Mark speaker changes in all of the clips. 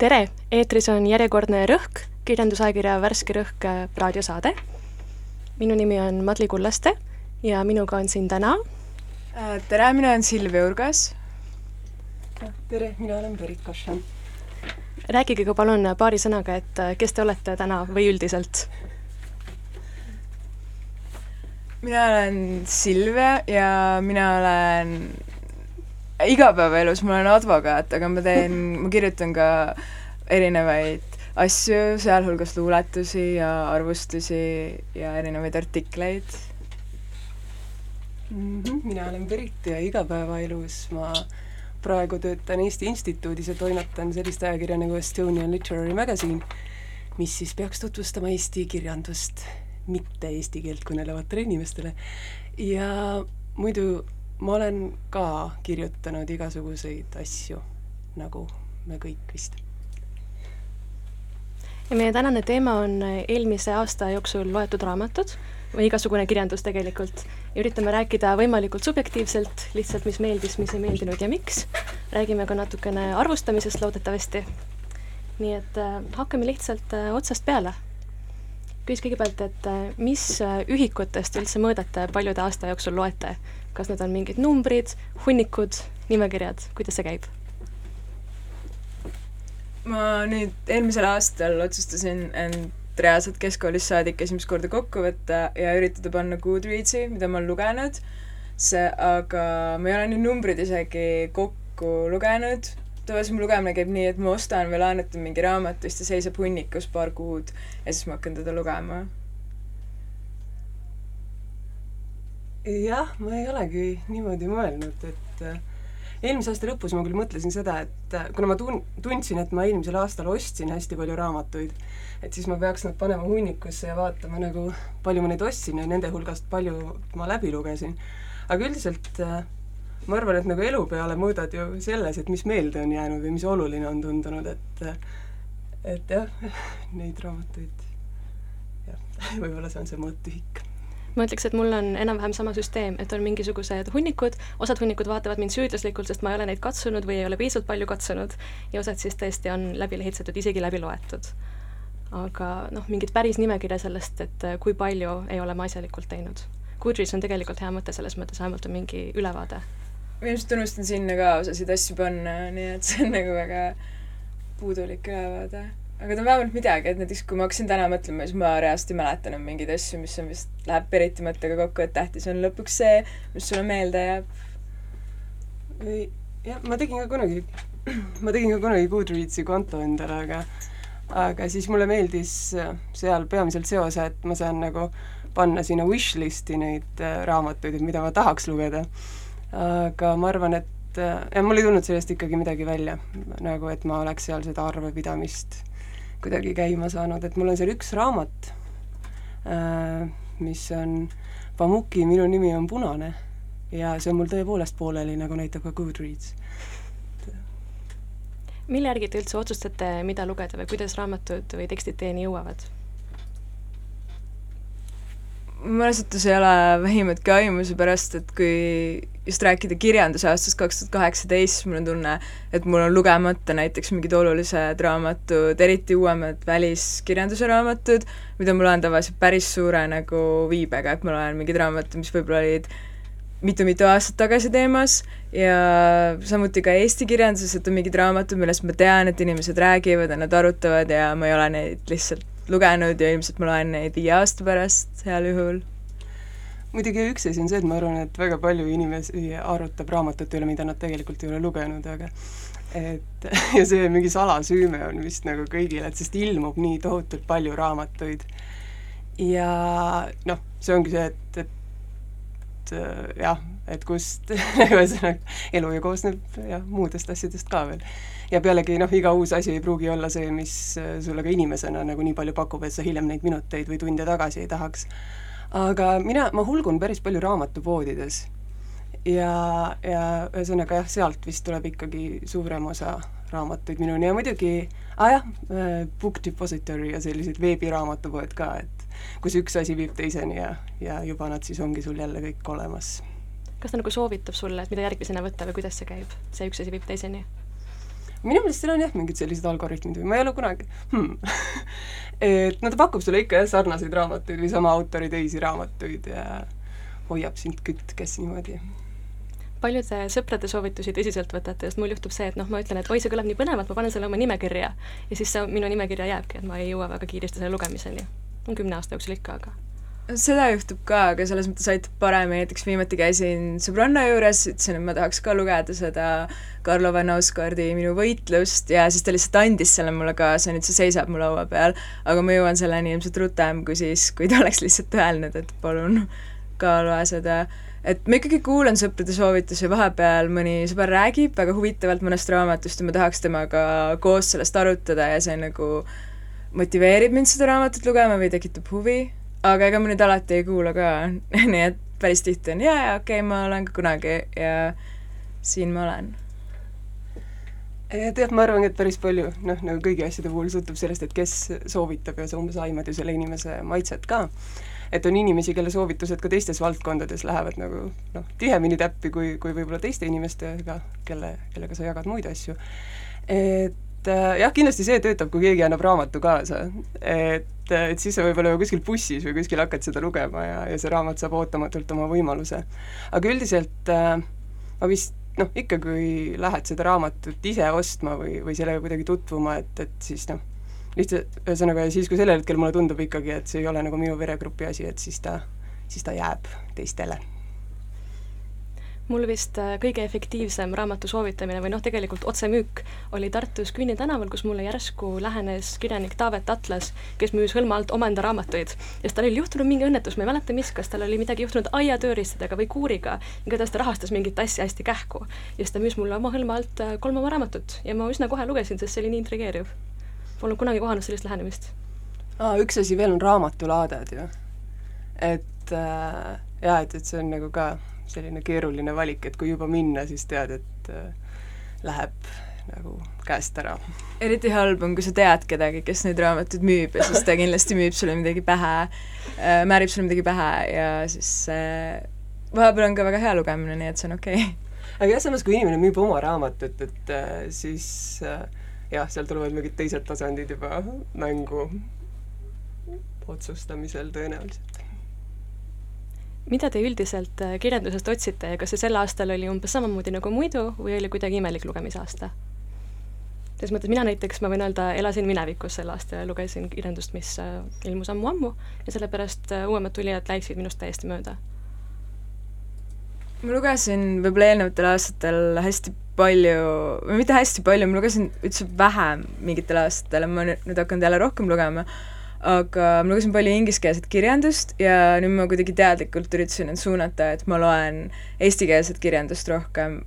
Speaker 1: tere, eetris on järjekordne Rõhk, kirjandusajakirja Värske Rõhk äh, raadiosaade. minu nimi on Madli Kullaste ja minuga on siin täna
Speaker 2: Äh, tere, mina olen Silvia Urgas.
Speaker 3: tere, mina olen Berit Kašan.
Speaker 1: rääkige ka palun paari sõnaga, et äh, kes te olete täna või üldiselt?
Speaker 2: mina olen Silvia ja mina olen igapäevaelus, ma olen advokaat, aga ma teen, ma kirjutan ka erinevaid asju, sealhulgas luuletusi ja arvustusi ja erinevaid artikleid
Speaker 3: mm. -hmm. mina olen Berit ja igapäevaelus ma praegu töötan Eesti Instituudis ja toimetan sellist ajakirja nagu Estonian Literary Magazine, mis siis peaks tutvustama Eesti kirjandust mitte eesti keelt kõnelevatele inimestele. ja muidu ma olen ka kirjutanud igasuguseid asju, nagu me kõik vist.
Speaker 1: ja meie tänane teema on eelmise aasta jooksul loetud raamatud või igasugune kirjandus tegelikult. üritame rääkida võimalikult subjektiivselt, lihtsalt mis meeldis, mis ei meeldinud ja miks. räägime ka natukene arvustamisest loodetavasti. nii et äh, hakkame lihtsalt äh, otsast peale. küsis kõigepealt, et äh, mis äh, ühikutest üldse mõõdate, palju te aasta jooksul loete? Kas need on mingid numbrid, hunnikud, nimekirjad, kuidas see käib?
Speaker 2: ma nüüd eelmisel aastal otsustasin end reaalselt keskkoolist saadik esimest korda kokku võtta ja üritada panna Goodreadsi, mida ma olen lugenud, see, aga ma ei ole neid numbreid isegi kokku lugenud, tavaliselt mu lugemine käib nii, et ma ostan või laenutan mingi raamatu, siis ta seisab hunnikus paar kuud ja siis ma hakkan teda lugema.
Speaker 3: Jah, ma ei olegi niimoodi mõelnud, et äh, eelmise aasta lõpus ma küll mõtlesin seda, et äh, kuna ma tun-, tundsin, et ma eelmisel aastal ostsin hästi palju raamatuid, et siis ma peaks nad panema hunnikusse ja vaatama nagu, palju ma neid ostsin ja nende hulgast palju ma läbi lugesin. aga üldiselt äh, ma arvan, et nagu elu peale mõõdad ju selles, et mis meelde on jäänud või mis oluline on tundunud, et et jah, neid raamatuid jah, võib-olla see on see mõõtühik
Speaker 1: ma ütleks, et mul on enam-vähem sama süsteem, et on mingisugused hunnikud, osad hunnikud vaatavad mind süüdlaslikult, sest ma ei ole neid katsunud või ei ole piisavalt palju katsunud, ja osad siis tõesti on läbi lehitsetud, isegi läbi loetud. aga noh, mingit päris nimekirja sellest, et kui palju ei ole ma asjalikult teinud. Goodreads on tegelikult hea mõte selles mõttes, vähemalt on mingi ülevaade.
Speaker 2: ma ilmselt unustan sinna ka osasid asju panna, nii et see on nagu väga puudulik ülevaade aga ta on vähemalt midagi, et näiteks kui ma hakkasin täna mõtlema, siis ma reaalselt ei mäleta enam mingeid asju, mis on vist, läheb Beriti mõttega kokku, et tähtis on lõpuks see, mis sulle meelde jääb.
Speaker 3: jah, ma tegin ka kunagi, ma tegin ka kunagi Goodreadsi konto endale, aga aga siis mulle meeldis seal peamiselt see osa, et ma saan nagu panna sinna wishlist'i neid äh, raamatuid, et mida ma tahaks lugeda. aga ma arvan, et äh, ja mul ei tulnud sellest ikkagi midagi välja, nagu et ma oleks seal seda arvepidamist kuidagi käima saanud, et mul on seal üks raamat, äh, mis on Pamuki Minu nimi on punane ja see on mul tõepoolest pooleli, nagu näitab ka Goodreads.
Speaker 1: mille järgi te üldse otsustate, mida lugeda või kuidas raamatud või tekstid teieni jõuavad?
Speaker 2: mul ausalt öeldes ei ole vähimatki aimu, seepärast et kui just rääkida kirjanduse aastast kaks tuhat kaheksateist, siis mul on tunne, et mul on lugemata näiteks mingid olulised raamatud, eriti uuemad väliskirjanduse raamatud, mida ma loen tavaliselt päris suure nagu viibega, et ma loen mingeid raamatuid, mis võib-olla olid mitu-mitu aastat tagasi teemas ja samuti ka eesti kirjanduses, et on mingid raamatud, millest ma tean, et inimesed räägivad ja nad arutavad ja ma ei ole neid lihtsalt lugenud ja ilmselt ma loen neid viie aasta pärast heal juhul.
Speaker 3: Muidugi üks asi on see, et ma arvan, et väga palju inimesi arutab raamatute üle, mida nad tegelikult ei ole lugenud, aga et ja see mingi salasüüme on vist nagu kõigil, et sest ilmub nii tohutult palju raamatuid. ja noh, see ongi see, et, et jah, et kust ühesõnaga elu ju koosneb jah, muudest asjadest ka veel ja pealegi noh, iga uus asi ei pruugi olla see, mis äh, sulle ka inimesena nagu nii palju pakub, et sa hiljem neid minuteid või tunde tagasi ei tahaks. Aga mina, ma hulgun päris palju raamatupoodides ja, ja ühesõnaga jah, sealt vist tuleb ikkagi suurem osa raamatuid minuni ja muidugi, ah, jah, äh, Book Depository ja sellised veebiraamatupoed ka, et kus üks asi viib teiseni ja, ja juba nad siis ongi sul jälle kõik olemas.
Speaker 1: kas ta nagu soovitab sulle, et mida järgmisena võtta või kuidas see käib, see üks asi viib teiseni?
Speaker 3: Minu meelest seal on jah, mingid sellised algoritmid või ma ei ole kunagi hmm. et no ta pakub sulle ikka jah, sarnaseid raamatuid või sama autori teisi raamatuid ja hoiab sind kütkes niimoodi
Speaker 1: palju te sõprade soovitusi tõsiselt võtate, sest mul juhtub see, et noh, ma ütlen, et oi, see kõlab nii põnevalt, ma panen selle oma nimekirja ja siis see minu nimekirja jääbki, et ma ei jõua väga kiiresti selle lugemiseni. on kümne aasta jooksul ikka, aga
Speaker 2: seda juhtub ka, aga selles mõttes aitab paremini, näiteks viimati käisin sõbranna juures, ütlesin, et ma tahaks ka lugeda seda Karlo Van Oscardi Minu võitlust ja siis ta lihtsalt andis selle mulle kaasa, nüüd see seisab mu laua peal, aga ma jõuan selleni ilmselt rutem kui siis, kui ta oleks lihtsalt öelnud, et palun ka loe seda. et ma ikkagi kuulan sõprade soovitusi, vahepeal mõni sõber räägib väga huvitavalt mõnest raamatust ja ma tahaks temaga koos sellest arutada ja see nagu motiveerib mind seda raamatut lugema või tekitab huvi aga ega ma nüüd alati ei kuula ka nii et päris tihti on jaa, jaa, okei okay,, ma olen ka kunagi ja siin ma olen.
Speaker 3: tead, ma arvan, et päris palju, noh, nagu kõigi asjade puhul sõltub sellest, et kes soovitab ja sa umbes aimad ju selle inimese maitset ka. et on inimesi, kelle soovitused ka teistes valdkondades lähevad nagu noh, tihemini täppi kui, kui võib-olla teiste inimestega, kelle, kellega sa jagad muid asju. et et äh, jah, kindlasti see töötab, kui keegi annab raamatu kaasa. et, äh, et siis sa võib-olla kuskil bussis või kuskil hakkad seda lugema ja, ja see raamat saab ootamatult oma võimaluse. aga üldiselt äh, ma vist noh, ikka kui lähed seda raamatut ise ostma või, või sellega kuidagi tutvuma, et, et siis noh, lihtsalt ühesõnaga siis, kui sellel hetkel mulle tundub ikkagi, et see ei ole nagu minu veregrupi asi, et siis ta, siis ta jääb teistele
Speaker 1: mul vist äh, kõige efektiivsem raamatu soovitamine või noh, tegelikult otsemüük oli Tartus Künni tänaval, kus mulle järsku lähenes kirjanik Taavet Atlas, kes müüs hõlma alt omaenda raamatuid. ja siis tal oli juhtunud mingi õnnetus, ma ei mäleta, mis, kas tal oli midagi juhtunud aiatööristadega või kuuriga, igatahes ta rahastas mingit asja hästi kähku. ja siis ta müüs mulle oma hõlma alt äh, kolm oma raamatut ja ma üsna kohe lugesin, sest see oli nii intrigeeriv. Polnud kunagi kohanud sellist lähenemist.
Speaker 3: aa, üks asi veel on raamatulaaded ju. et äh, jaa, et, et see on nagu ka selline keeruline valik, et kui juba minna, siis tead, et äh, läheb nagu käest ära.
Speaker 2: eriti halb on, kui sa tead kedagi, kes neid raamatuid müüb ja siis ta kindlasti müüb sulle midagi pähe äh,, määrib sulle midagi pähe ja siis äh, vahepeal on ka väga hea lugemine, nii et see on okei okay.
Speaker 3: aga jah, samas kui inimene müüb oma raamatut, et äh, siis äh, jah, seal tulevad mingid teised tasandid juba mängu otsustamisel tõenäoliselt
Speaker 1: mida te üldiselt äh, kirjandusest otsite ja kas see sel aastal oli umbes samamoodi nagu muidu või oli kuidagi imelik lugemisaasta? selles mõttes mina näiteks, ma võin öelda, elasin minevikus sel aastal ja lugesin kirjandust, mis äh, ilmus ammu-ammu ja sellepärast äh, uuemad tulijad läksid minust täiesti mööda.
Speaker 2: ma lugesin võib-olla eelnevatel aastatel hästi palju, või mitte hästi palju, ma lugesin üldse vähem mingitel aastatel ma nüüd, nüüd hakanud jälle rohkem lugema aga ma lugesin palju ingliskeelset kirjandust ja nüüd ma kuidagi teadlikult üritasin end suunata, et ma loen eestikeelset kirjandust rohkem,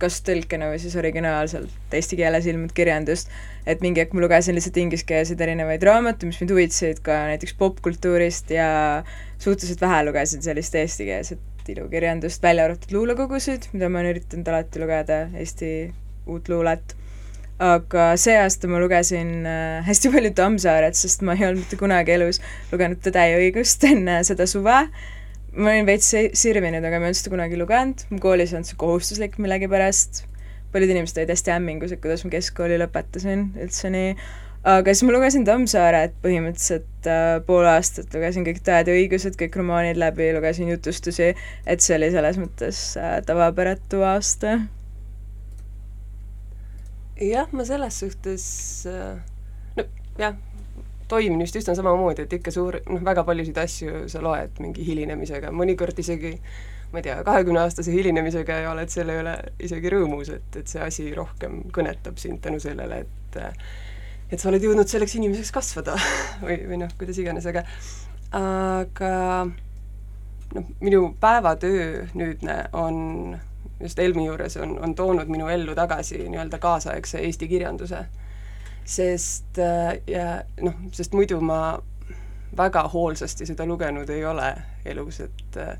Speaker 2: kas tõlkena või siis originaalselt eesti keeles ilmunud kirjandust, et mingi hetk ma lugesin lihtsalt ingliskeelseid erinevaid raamatuid, mis mind huvitasid ka näiteks popkultuurist ja suhteliselt vähe lugesin sellist eestikeelset ilukirjandust, välja arvatud luulekogusid, mida ma olen üritanud alati lugeda, Eesti uut luulet aga see aasta ma lugesin äh, hästi palju Tammsaaret, sest ma ei olnud mitte kunagi elus lugenud Tõde ja õigust enne seda suve. ma olin veits sirvinud, aga ma ei olnud seda kunagi lugenud, mu koolis ei olnud see kohustuslik millegipärast. paljud inimesed olid hästi hämmingus, et kuidas ma keskkooli lõpetasin üldse nii, aga siis ma lugesin Tammsaaret põhimõtteliselt äh, pool aastat, lugesin kõik Tõed ja õigused, kõik romaanid läbi, lugesin jutustusi, et see oli selles mõttes äh, tavapäratu aasta
Speaker 3: jah, ma selles suhtes äh, no jah, toimin vist üsna samamoodi, et ikka suur, noh, väga paljusid asju sa loed mingi hilinemisega, mõnikord isegi ma ei tea, kahekümneaastase hilinemisega ja oled selle üle isegi rõõmus, et, et see asi rohkem kõnetab sind tänu sellele, et et sa oled jõudnud selleks inimeseks kasvada või, või noh, kuidas iganes, aga aga noh, minu päevatöö nüüdne on just Elmi juures on, on toonud minu ellu tagasi nii-öelda kaasaegse eesti kirjanduse. sest äh, ja noh, sest muidu ma väga hoolsasti seda lugenud ei ole elus, et äh,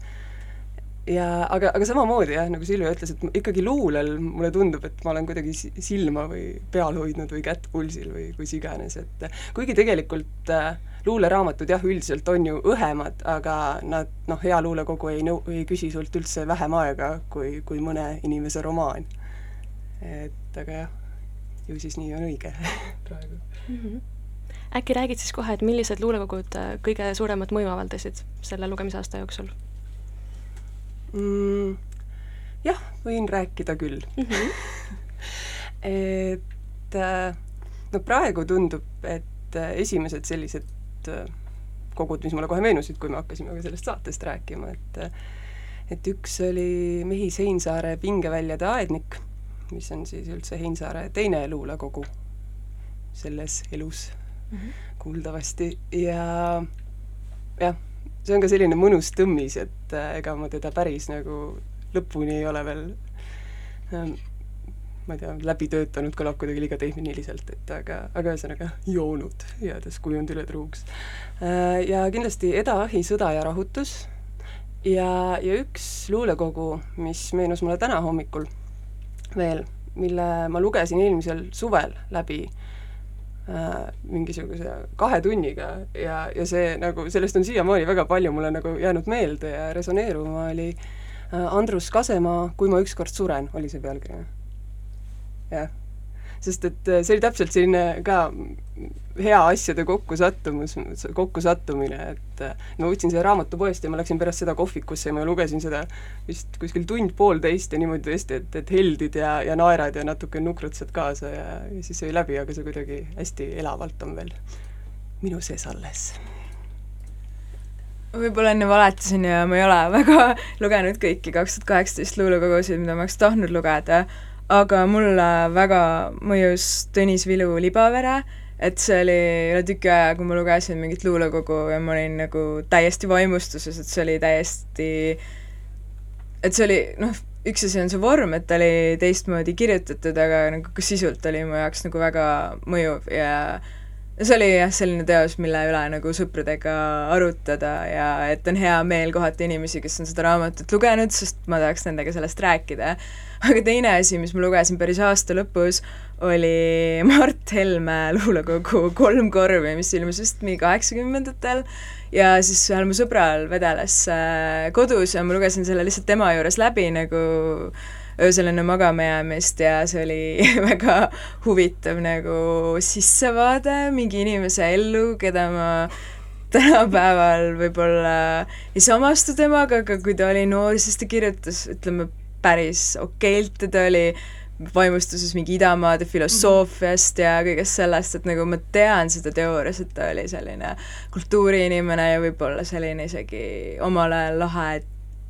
Speaker 3: ja aga, aga samamoodi jah, nagu Silvia ütles, et ikkagi luulel mulle tundub, et ma olen kuidagi silma või peal hoidnud või kätt pulsil või kus iganes, et kuigi tegelikult äh, luuleraamatud jah, üldiselt on ju õhemad, aga nad noh, hea luulekogu ei nõu-, ei küsi sult üldse vähem aega kui, kui mõne inimese romaan. et aga jah, ju siis nii on õige praegu
Speaker 1: mm. -hmm. äkki räägid siis kohe, et millised luulekogud äh, kõige suuremat mõju avaldasid selle lugemisaasta jooksul
Speaker 3: mm,? jah, võin rääkida küll mm. -hmm. et äh, no praegu tundub, et äh, esimesed sellised kogud, mis mulle kohe meenusid, kui me hakkasime ka sellest saatest rääkima, et et üks oli Mehis Heinsaare Pingeväljade aednik mis on siis üldse Heinsaare teine luulekogu selles elus mm -hmm. kuuldavasti ja jah, see on ka selline mõnus tõmmis, et äh, ega ma teda päris nagu lõpuni ei ole veel ähm, ma ei tea, läbi töötanud, kõlab kuidagi liiga tehniliselt, et aga, aga ühesõnaga joonud, jäädes kujundile truuks äh,. Ja kindlasti Eda Ahi Sõda ja rahutus ja, ja üks luulekogu, mis meenus mulle täna hommikul veel, mille ma lugesin eelmisel suvel läbi äh, mingisuguse kahe tunniga ja, ja see nagu, sellest on siiamaani väga palju mulle nagu jäänud meelde ja resoneeruma, oli äh, Andrus Kasemaa Kui ma ükskord suren, oli see pealkiri. Jah. Sest et äh, see oli täpselt selline ka hea asjade kokkusattumus, kokkusattumine, et äh, ma võtsin selle raamatu poest ja ma läksin pärast seda kohvikusse ja ma lugesin seda vist kuskil tund-poolteist ja niimoodi tõesti, et, et heldid ja, ja naerad ja natuke nukrutad kaasa ja, ja siis sai läbi, aga see kuidagi hästi elavalt on veel minu sees alles.
Speaker 2: Võib-olla enne valetasin ja ma ei ole väga lugenud kõiki kaks tuhat kaheksateist luulekogusid, mida ma oleks tahtnud lugeda, aga mulle väga mõjus Tõnis Vilu Libavere, et see oli üle tüki aja, kui ma lugesin mingit luulekogu ja ma olin nagu täiesti vaimustuses, et see oli täiesti, et see oli noh, üks asi on see vorm, et ta oli teistmoodi kirjutatud, aga nagu ka sisult oli mu jaoks nagu väga mõjuv ja see oli jah, selline teos, mille üle nagu sõpradega arutada ja et on hea meel kohata inimesi, kes on seda raamatut lugenud, sest ma tahaks nendega sellest rääkida. Aga teine asi, mis ma lugesin päris aasta lõpus, oli Mart Helme luulekogu Kolm korvi, mis ilmus vist mingi kaheksakümnendatel. Ja siis ühel mu sõbral vedeles äh, kodus ja ma lugesin selle lihtsalt tema juures läbi nagu öösel enne magama jäämist ja see oli väga huvitav nagu sissevaade mingi inimese ellu, keda ma tänapäeval võib-olla ei samastu temaga, aga kui ta oli noor, siis ta kirjutas, ütleme, päris okeilt ja ta oli vaimustuses mingi idamaade filosoofiast ja kõigest sellest, et nagu ma tean seda teoorias, et ta oli selline kultuuriinimene ja võib-olla selline isegi omal ajal lahe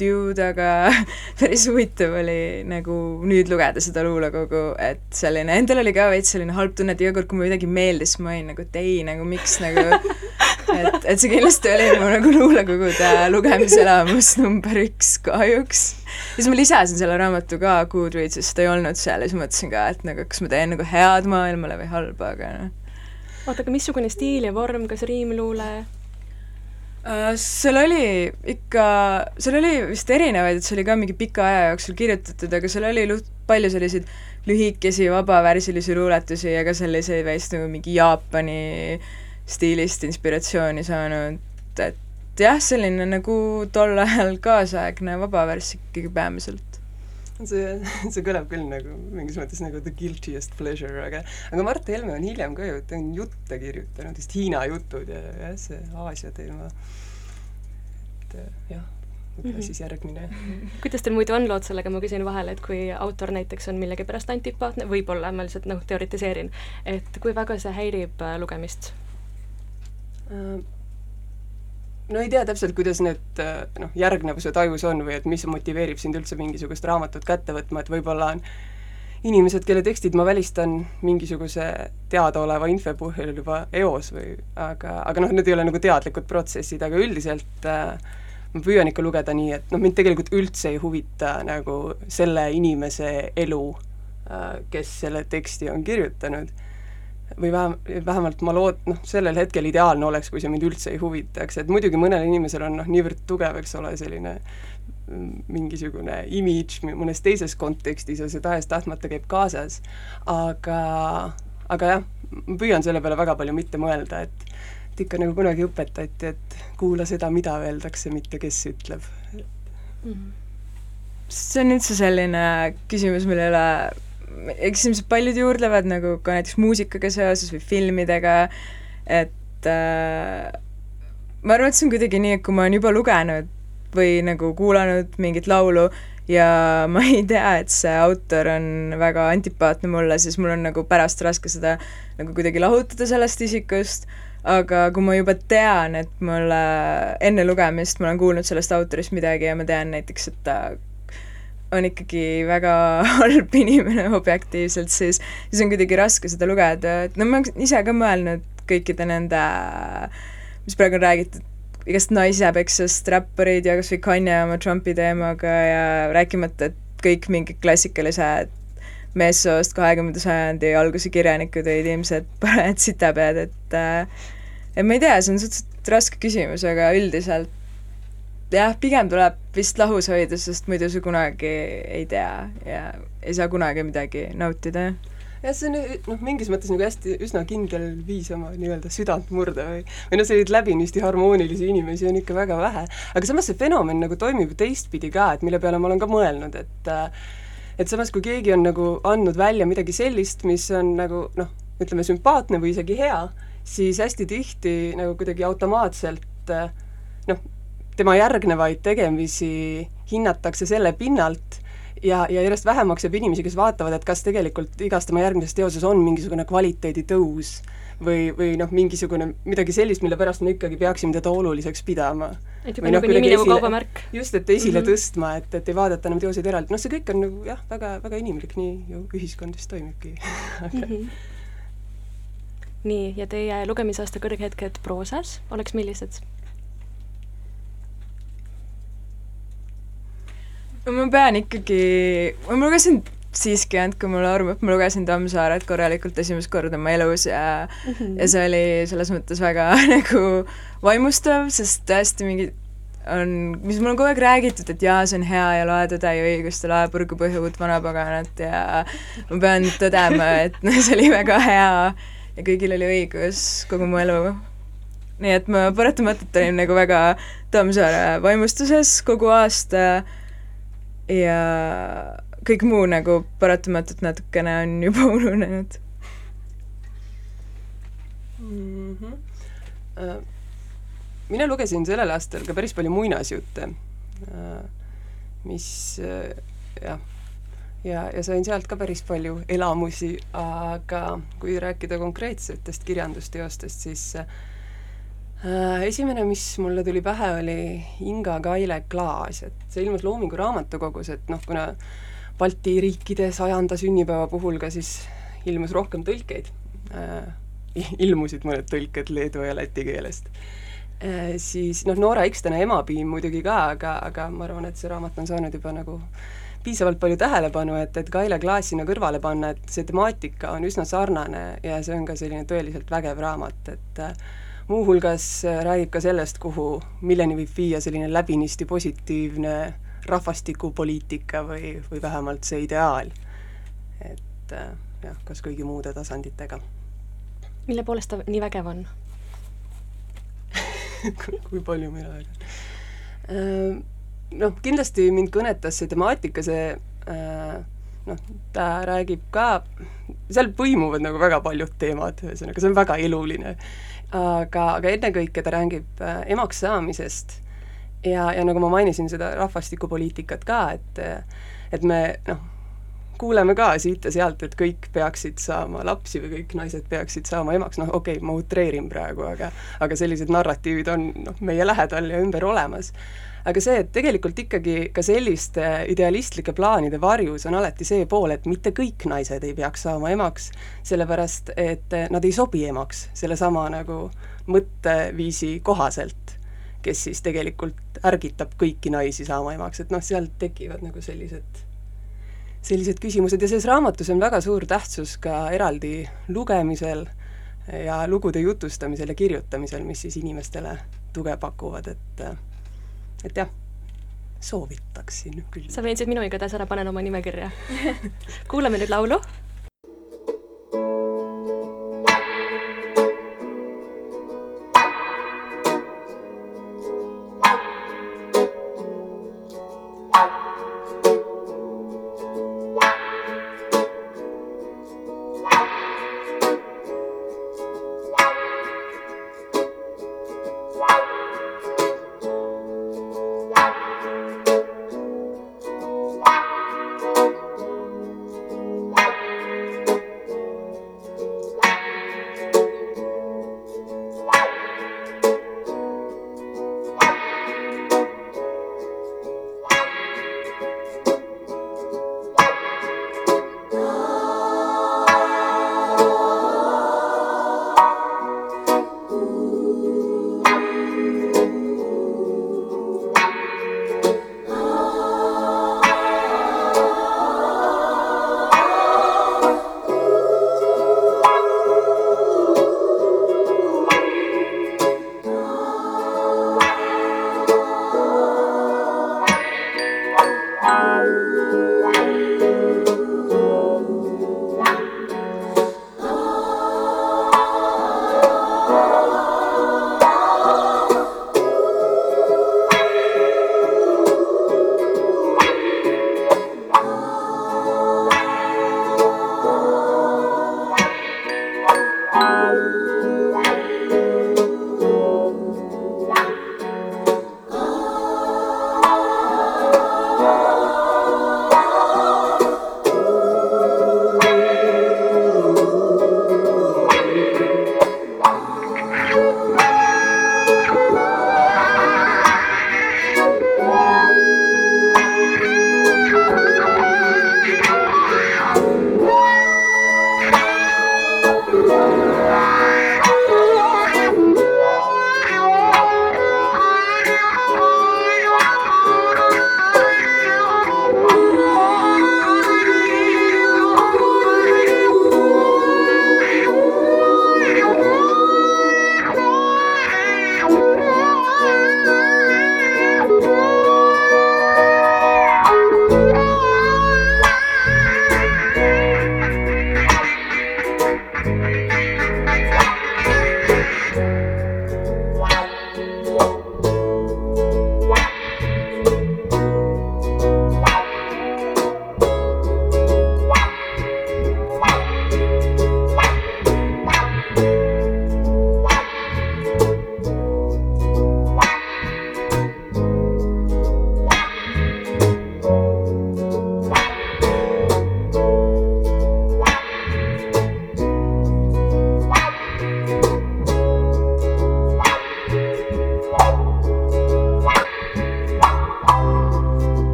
Speaker 2: dude, aga päris huvitav oli nagu nüüd lugeda seda luulekogu, et selline, endal oli ka veits selline halb tunne, et iga kord, kui mulle midagi meeldis, ma olin nagu, et ei, nagu miks nagu et, et see kindlasti oli mu nagu luulekogude lugemiselamus number üks kahjuks. ja siis ma lisasin selle raamatu ka Goodreadsist, ta ei olnud seal ja siis mõtlesin ka, et nagu kas ma teen nagu head maailmale või halba, aga noh.
Speaker 1: oota, aga missugune stiil ja vorm, kas riimluule?
Speaker 2: Äh, seal oli ikka, seal oli vist erinevaid, et see oli ka mingi pika aja jooksul kirjutatud, aga seal oli palju selliseid lühikesi vabavärsilisi luuletusi ja ka selliseid veits nagu mingi Jaapani stiilist inspiratsiooni saanud, et jah, selline nagu tol ajal kaasaegne vabavärss ikkagi peamiselt
Speaker 3: see, see kõlab küll nagu mingis mõttes nagu the guiltiest pleasure, aga aga Mart Helme on hiljem ka ju, ta on jutte kirjutanud, vist Hiina jutud ja jah, see Aasia teema. et jah, võib-olla mm -hmm. siis järgmine.
Speaker 1: kuidas teil muidu on lood sellega, ma küsin vahele, et kui autor näiteks on millegipärast antipaatne, võib-olla, ma lihtsalt noh, teoritiseerin, et kui väga see häirib äh, lugemist
Speaker 3: äh,? No ei tea täpselt, kuidas need noh, järgnevused ajus on või et mis motiveerib sind üldse mingisugust raamatut kätte võtma, et võib-olla on inimesed, kelle tekstid ma välistan mingisuguse teadaoleva info põhjal juba eos või aga, aga noh, need ei ole nagu teadlikud protsessid, aga üldiselt äh, ma püüan ikka lugeda nii, et noh, mind tegelikult üldse ei huvita nagu selle inimese elu äh,, kes selle teksti on kirjutanud või vähem, vähemalt ma lood-, noh, sellel hetkel ideaalne oleks, kui see mind üldse ei huvitaks, et muidugi mõnel inimesel on noh, niivõrd tugev, eks ole, selline mm, mingisugune imidž mõnes teises kontekstis ja see tahes-tahtmata käib kaasas, aga, aga jah, ma püüan selle peale väga palju mitte mõelda, et et ikka nagu kunagi õpetati, et kuula seda, mida öeldakse, mitte kes ütleb mm.
Speaker 2: -hmm. see on üldse selline küsimus, mille üle eks ilmselt paljud juurdlevad nagu ka näiteks muusikaga seoses või filmidega, et äh, ma arvan, et see on kuidagi nii, et kui ma olen juba lugenud või nagu kuulanud mingit laulu ja ma ei tea, et see autor on väga antipaatne mulle, siis mul on nagu pärast raske seda nagu kuidagi lahutada sellest isikust, aga kui ma juba tean, et mulle enne lugemist ma olen kuulnud sellest autorist midagi ja ma tean näiteks, et ta on ikkagi väga halb inimene objektiivselt, siis, siis on kuidagi raske seda lugeda, et no ma olen ise ka mõelnud kõikide nende, mis praegu on räägitud, igast naisepexast räpparid ja kas või Kanye oma Trumpi teemaga ja rääkimata, et kõik mingid klassikalised meessoost kahekümnenda sajandi alguse kirjanikud olid ilmselt parajad sitapead, et et ma ei tea, see on suhteliselt raske küsimus, aga üldiselt jah, pigem tuleb vist lahus hoida, sest muidu sa kunagi ei tea ja ei saa kunagi midagi nautida, jah
Speaker 3: see on noh, mingis mõttes nagu hästi üsna kindel viis oma nii-öelda südant murda või või noh, selliseid läbinisti harmoonilisi inimesi on ikka väga vähe. aga samas see fenomen nagu toimib teistpidi ka, et mille peale ma olen ka mõelnud, et et samas, kui keegi on nagu andnud välja midagi sellist, mis on nagu noh, ütleme sümpaatne või isegi hea, siis hästi tihti nagu kuidagi automaatselt noh, tema järgnevaid tegemisi hinnatakse selle pinnalt, ja, ja järjest vähemaks jääb inimesi, kes vaatavad, et kas tegelikult igas tema järgmises teoses on mingisugune kvaliteeditõus või, või noh, mingisugune midagi sellist, mille pärast me ikkagi peaksime teda oluliseks pidama.
Speaker 1: et juba nagu nimi nagu kaubamärk.
Speaker 3: just, et esile mm -hmm. tõstma, et, et ei vaadata enam teoseid eraldi, noh, see kõik on nagu jah, väga, väga inimlik, nii ju ühiskond vist toimibki aga mm -hmm.
Speaker 1: nii, ja teie lugemisaasta kõrghetked proosas oleks millised?
Speaker 2: Ma pean ikkagi, ma lugesin siiski kui mulle arvab, ma lugesin Tammsaaret korralikult esimest korda oma elus ja mm -hmm. ja see oli selles mõttes väga nagu vaimustav, sest tõesti mingi on, mis mul on kogu aeg räägitud, et jaa, see on hea ja loe Tõde ja õigust ja loe Purgu põhja uut vanapaganat ja ma pean tõdema, et see oli väga hea ja kõigil oli õigus kogu mu elu. nii et ma paratamatult olin nagu väga Tammsaare vaimustuses kogu aasta ja kõik muu nagu paratamatult natukene on juba ununenud
Speaker 3: mm. -hmm. Uh, mina lugesin sellel aastal ka päris palju muinasjutte uh,, mis uh, jah, ja, ja sain sealt ka päris palju elamusi, aga kui rääkida konkreetsetest kirjandusteostest, siis esimene, mis mulle tuli pähe, oli Inga Kaile Klaas, et see ilmus Loomingu raamatukogus, et noh, kuna Balti riikide sajanda sünnipäeva puhul ka siis ilmus rohkem tõlkeid äh,, ilmusid mõned tõlked leedu ja läti keelest äh,, siis noh, Noora Ikstena Emapiim muidugi ka, aga, aga ma arvan, et see raamat on saanud juba nagu piisavalt palju tähelepanu, et, et Kaile Klaas sinna kõrvale panna, et see temaatika on üsna sarnane ja see on ka selline tõeliselt vägev raamat, et äh, muuhulgas äh, räägib ka sellest, kuhu, milleni võib viia selline läbinisti positiivne rahvastikupoliitika või, või vähemalt see ideaal. et äh, jah, kas kõigi muude tasanditega.
Speaker 1: mille poolest ta nii vägev on
Speaker 3: kui palju mina räägin? Äh, noh, kindlasti mind kõnetas see temaatika, see noh, ta räägib ka, seal põimuvad nagu väga paljud teemad, ühesõnaga see on väga eluline aga, aga ennekõike ta räägib äh, emaks saamisest. Ja, ja nagu ma mainisin, seda rahvastikupoliitikat ka, et et me noh, kuuleme ka siit ja sealt, et kõik peaksid saama lapsi või kõik naised peaksid saama emaks, noh okei okay,, ma utreerin praegu, aga aga sellised narratiivid on noh, meie lähedal ja ümber olemas aga see, et tegelikult ikkagi ka selliste idealistlike plaanide varjus on alati see pool, et mitte kõik naised ei peaks saama emaks, sellepärast et nad ei sobi emaks sellesama nagu mõtteviisi kohaselt, kes siis tegelikult ärgitab kõiki naisi saama emaks, et noh, sealt tekivad nagu sellised sellised küsimused. Ja selles raamatus on väga suur tähtsus ka eraldi lugemisel ja lugude jutustamisel ja kirjutamisel, mis siis inimestele tuge pakuvad, et et jah, soovitaksin küll.
Speaker 1: sa veensid minu igatahes ära, panen oma nimekirja kuulame nüüd laulu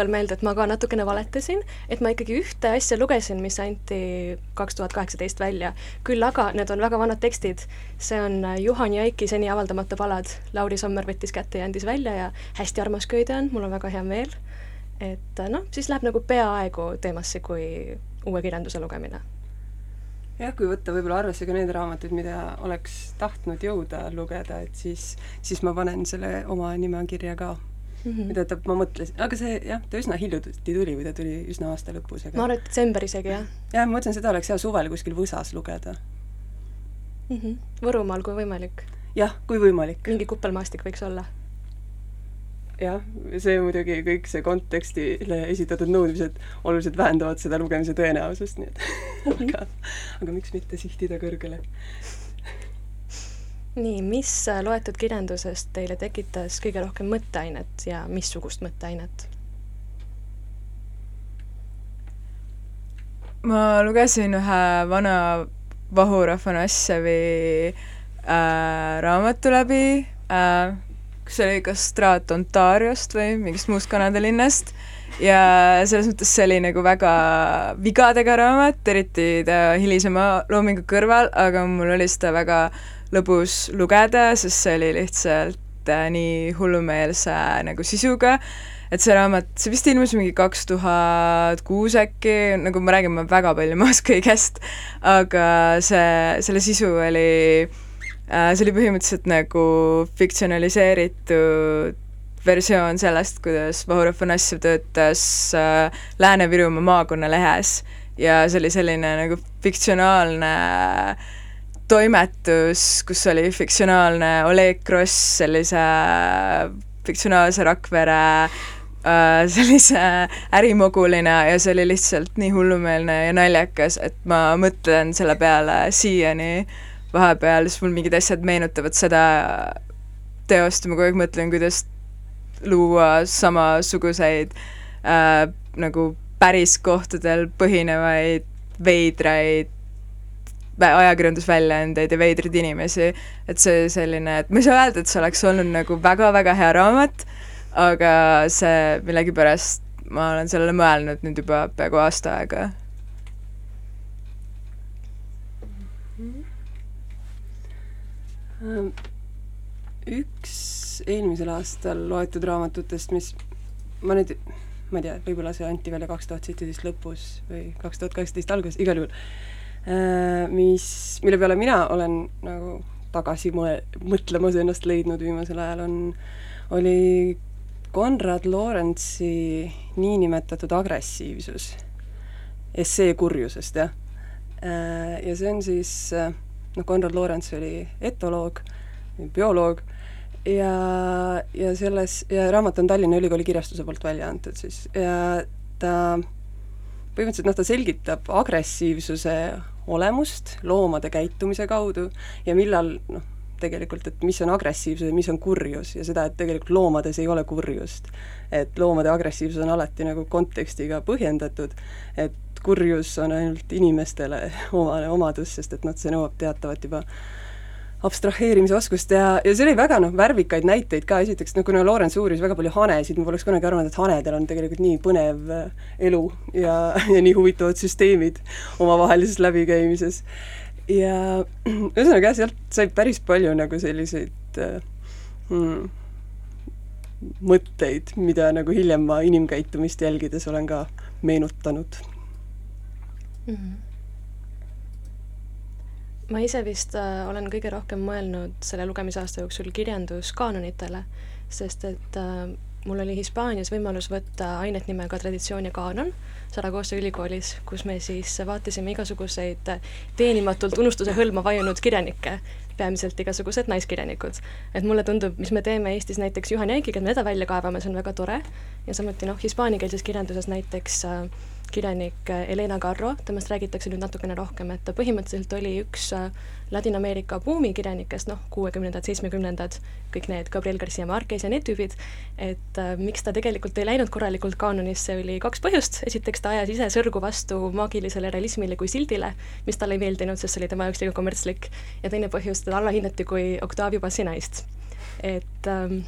Speaker 1: vahepeal meelde, et ma ka natukene valetasin, et ma ikkagi ühte asja lugesin, mis anti kaks tuhat kaheksateist välja, küll aga need on väga vanad tekstid. see on Juhan Jaiki seni avaldamata palad, Lauri Sommer võttis kätte ja andis välja ja hästi armas köide on, mul on väga hea meel. et noh, siis läheb nagu peaaegu teemasse kui uue kirjanduse lugemine
Speaker 3: jah, kui võtta võib-olla arvesse ka need raamatud, mida oleks tahtnud jõuda lugeda, et siis, siis ma panen selle oma nimekirja ka mm, -hmm. mida ta, ma mõtlesin, aga see jah, ta üsna hiljuti tuli või ta tuli üsna aasta lõpus, aga
Speaker 1: ma arvan, et detsember isegi, jah.
Speaker 3: jah, ma mõtlesin, seda oleks hea suvel kuskil võsas lugeda
Speaker 1: mm. -hmm. Võrumaal, kui võimalik.
Speaker 3: jah, kui võimalik.
Speaker 1: mingi kuppelmaastik võiks olla
Speaker 3: jah, see muidugi kõik see kontekstile esitatud nõudmised oluliselt vähendavad seda lugemise tõenäosust, nii et aga, aga miks mitte sihtida kõrgele
Speaker 1: nii, mis äh, loetud kirjandusest teile tekitas kõige rohkem mõtteainet ja missugust mõtteainet?
Speaker 2: ma lugesin ühe vana Vahur Afanasjevi äh, raamatu läbi äh,, kus oli kas Straat Ontariost või mingist muust Kanada linnast ja selles mõttes see oli nagu väga vigadega raamat, eriti ta hilisema loomingu kõrval, aga mul oli seda väga äh, lõbus lugeda, sest see oli lihtsalt äh, nii hullumeelse nagu sisuga, et see raamat, see vist ilmus mingi kaks tuhat kuus äkki, nagu ma räägin, ma väga palju ei oska kõigest, aga see, selle sisu oli äh,, see oli põhimõtteliselt nagu fiktsionaliseeritud versioon sellest, kuidas Vahur Afanasjev töötas äh, Lääne-Virumaa maakonnalehes. Ja see oli selline nagu fiktsionaalne äh, toimetus, kus oli fiktsionaalne Oleg Gross sellise fiktsionaalse Rakvere äh, sellise ärimogulina ja see oli lihtsalt nii hullumeelne ja naljakas, et ma mõtlen selle peale siiani vahepeal, siis mul mingid asjad meenutavad seda teost ja ma kogu aeg mõtlen, kuidas luua samasuguseid äh, nagu päris kohtadel põhinevaid veidraid ajakirjandusväljaandeid ja veidraid inimesi, et see selline, et ma ei saa öelda, et see oleks olnud nagu väga-väga hea raamat, aga see millegipärast, ma olen sellele mõelnud nüüd juba peaaegu aasta aega.
Speaker 3: üks eelmisel aastal loetud raamatutest, mis ma nüüd, ma ei tea, võib-olla see anti välja kaks tuhat seitseteist lõpus või kaks tuhat kaheksateist alguses, igal juhul. Äh, mis, mille peale mina olen nagu tagasi mõe-, mõtlemas ennast leidnud viimasel ajal, on, oli Konrad Lorentsi niinimetatud agressiivsus, essee kurjusest, jah. Äh, ja see on siis, äh, noh, Konrad Lorents oli etoloog, bioloog, ja, ja selles, ja raamat on Tallinna Ülikooli kirjastuse poolt välja antud siis ja ta põhimõtteliselt noh, ta selgitab agressiivsuse olemust loomade käitumise kaudu ja millal noh, tegelikult, et mis on agressiivsus ja mis on kurjus ja seda, et tegelikult loomades ei ole kurjust. et loomade agressiivsus on alati nagu kontekstiga põhjendatud, et kurjus on ainult inimestele omane omadus, sest et noh, see nõuab teatavat juba abstraheerimise oskust ja, ja see oli väga noh, värvikaid näiteid ka, esiteks no kuna Lorentz uuris väga palju hanesid, ma poleks kunagi arvanud, et hanedel on tegelikult nii põnev äh, elu ja, ja nii huvitavad süsteemid omavahelises läbikäimises. ja ühesõnaga jah, sealt sai päris palju nagu selliseid äh, hmm, mõtteid, mida nagu hiljem ma inimkäitumist jälgides olen ka meenutanud mm. -hmm
Speaker 1: ma ise vist äh, olen kõige rohkem mõelnud selle lugemisaasta jooksul kirjanduskaanonitele, sest et äh, mul oli Hispaanias võimalus võtta ainet nimega Traditsioon ja kaanon Saragossa ülikoolis, kus me siis vaatasime igasuguseid teenimatult unustuse hõlma vajunud kirjanikke, peamiselt igasugused naiskirjanikud. et mulle tundub, mis me teeme Eestis näiteks Juhan Jänkiga, et me teda välja kaevame, see on väga tore, ja samuti noh, hispaaniakeelses kirjanduses näiteks äh, kirjanik Helena Garro, temast räägitakse nüüd natukene rohkem, et ta põhimõtteliselt oli üks äh, Ladina-Ameerika buumikirjanikest, noh, kuuekümnendad, seitsmekümnendad, kõik need Gabriel Garcia Marquez ja need tüübid, et äh, miks ta tegelikult ei läinud korralikult kaanonisse, oli kaks põhjust, esiteks ta ajas ise sõrgu vastu maagilisele realismile kui sildile, mis talle ei meeldinud, sest see oli tema jaoks liiga kommertslik, ja teine põhjus, teda allahinnati kui Octavio Passinaist. et ähm,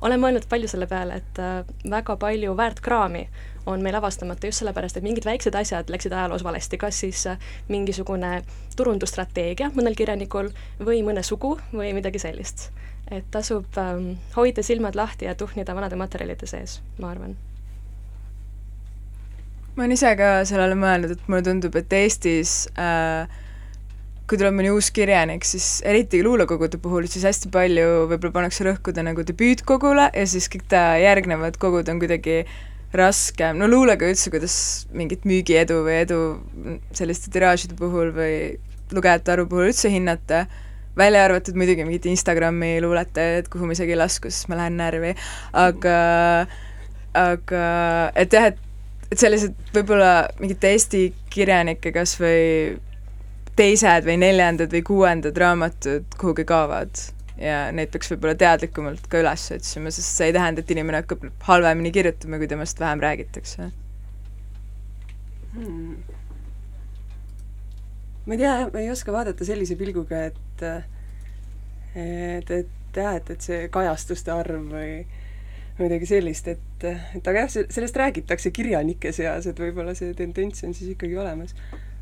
Speaker 1: olen mõelnud palju selle peale, et äh, väga palju väärtkraami on meil avastamata just sellepärast, et mingid väiksed asjad läksid ajaloos valesti, kas siis äh, mingisugune turundusstrateegia mõnel kirjanikul või mõne sugu või midagi sellist. et tasub ähm, hoida silmad lahti ja tuhnida vanade materjalide sees, ma arvan
Speaker 2: ma olen ise ka sellele mõelnud, et mulle tundub, et Eestis äh, kui tuleb mõni uus kirjanik, siis eriti luulekogude puhul, siis hästi palju võib-olla pannakse rõhkuda nagu debüütkogule ja siis kõik ta järgnevad kogud on kuidagi raskem, no luulega üldse, kuidas mingit müügiedu või edu selliste tiraažide puhul või lugejate arvu puhul üldse hinnata, välja arvatud muidugi mingid Instagrami luuletajad, kuhu ma isegi ei lasku, sest ma lähen närvi, aga aga et jah, et et sellised võib-olla mingite Eesti kirjanike kas või teised või neljandad või kuuendad raamatud kuhugi kaovad ja neid peaks võib-olla teadlikumalt ka üles otsima, sest see ei tähenda, et inimene hakkab halvemini kirjutama, kui temast vähem räägitakse
Speaker 3: hmm.. ma ei tea, ma ei oska vaadata sellise pilguga, et et, et jah, et, et see kajastuste arv või midagi sellist, et, et aga jah, sellest räägitakse kirjanike seas, et võib-olla see tendents on siis ikkagi olemas.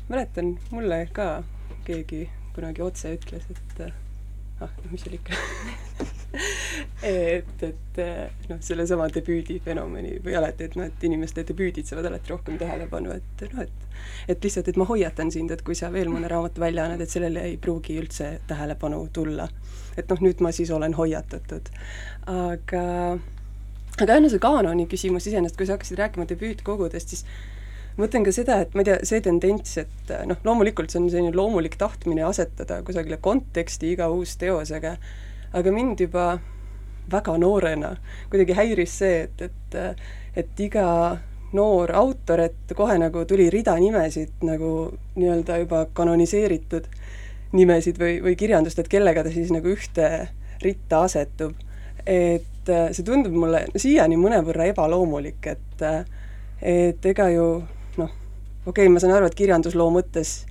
Speaker 3: mäletan, mulle ka keegi kunagi otse ütles, et ah, noh, mis seal ikka et, et noh, sellesama debüüdi fenomeni või alati, et noh, et inimeste debüüdid saavad alati rohkem tähelepanu, et noh, et et lihtsalt, et ma hoiatan sind, et kui sa veel mõne raamatu välja annad, et sellele ei pruugi üldse tähelepanu tulla. et noh, nüüd ma siis olen hoiatatud. aga aga enne see kaanoni küsimus iseenesest, kui sa hakkasid rääkima debüütkogudest, siis mõtlen ka seda, et ma ei tea, see tendents, et noh, loomulikult see on selline loomulik tahtmine asetada kusagile konteksti iga uus teos, aga aga mind juba väga noorena kuidagi häiris see, et, et et iga noor autor, et kohe nagu tuli rida nimesid nagu nii-öelda juba kanoniseeritud nimesid või, või kirjandust, et kellega ta siis nagu ühte ritta asetub. et äh, see tundub mulle siiani mõnevõrra ebaloomulik, et et ega ju okei okay,, ma saan aru, et kirjandusloo mõttes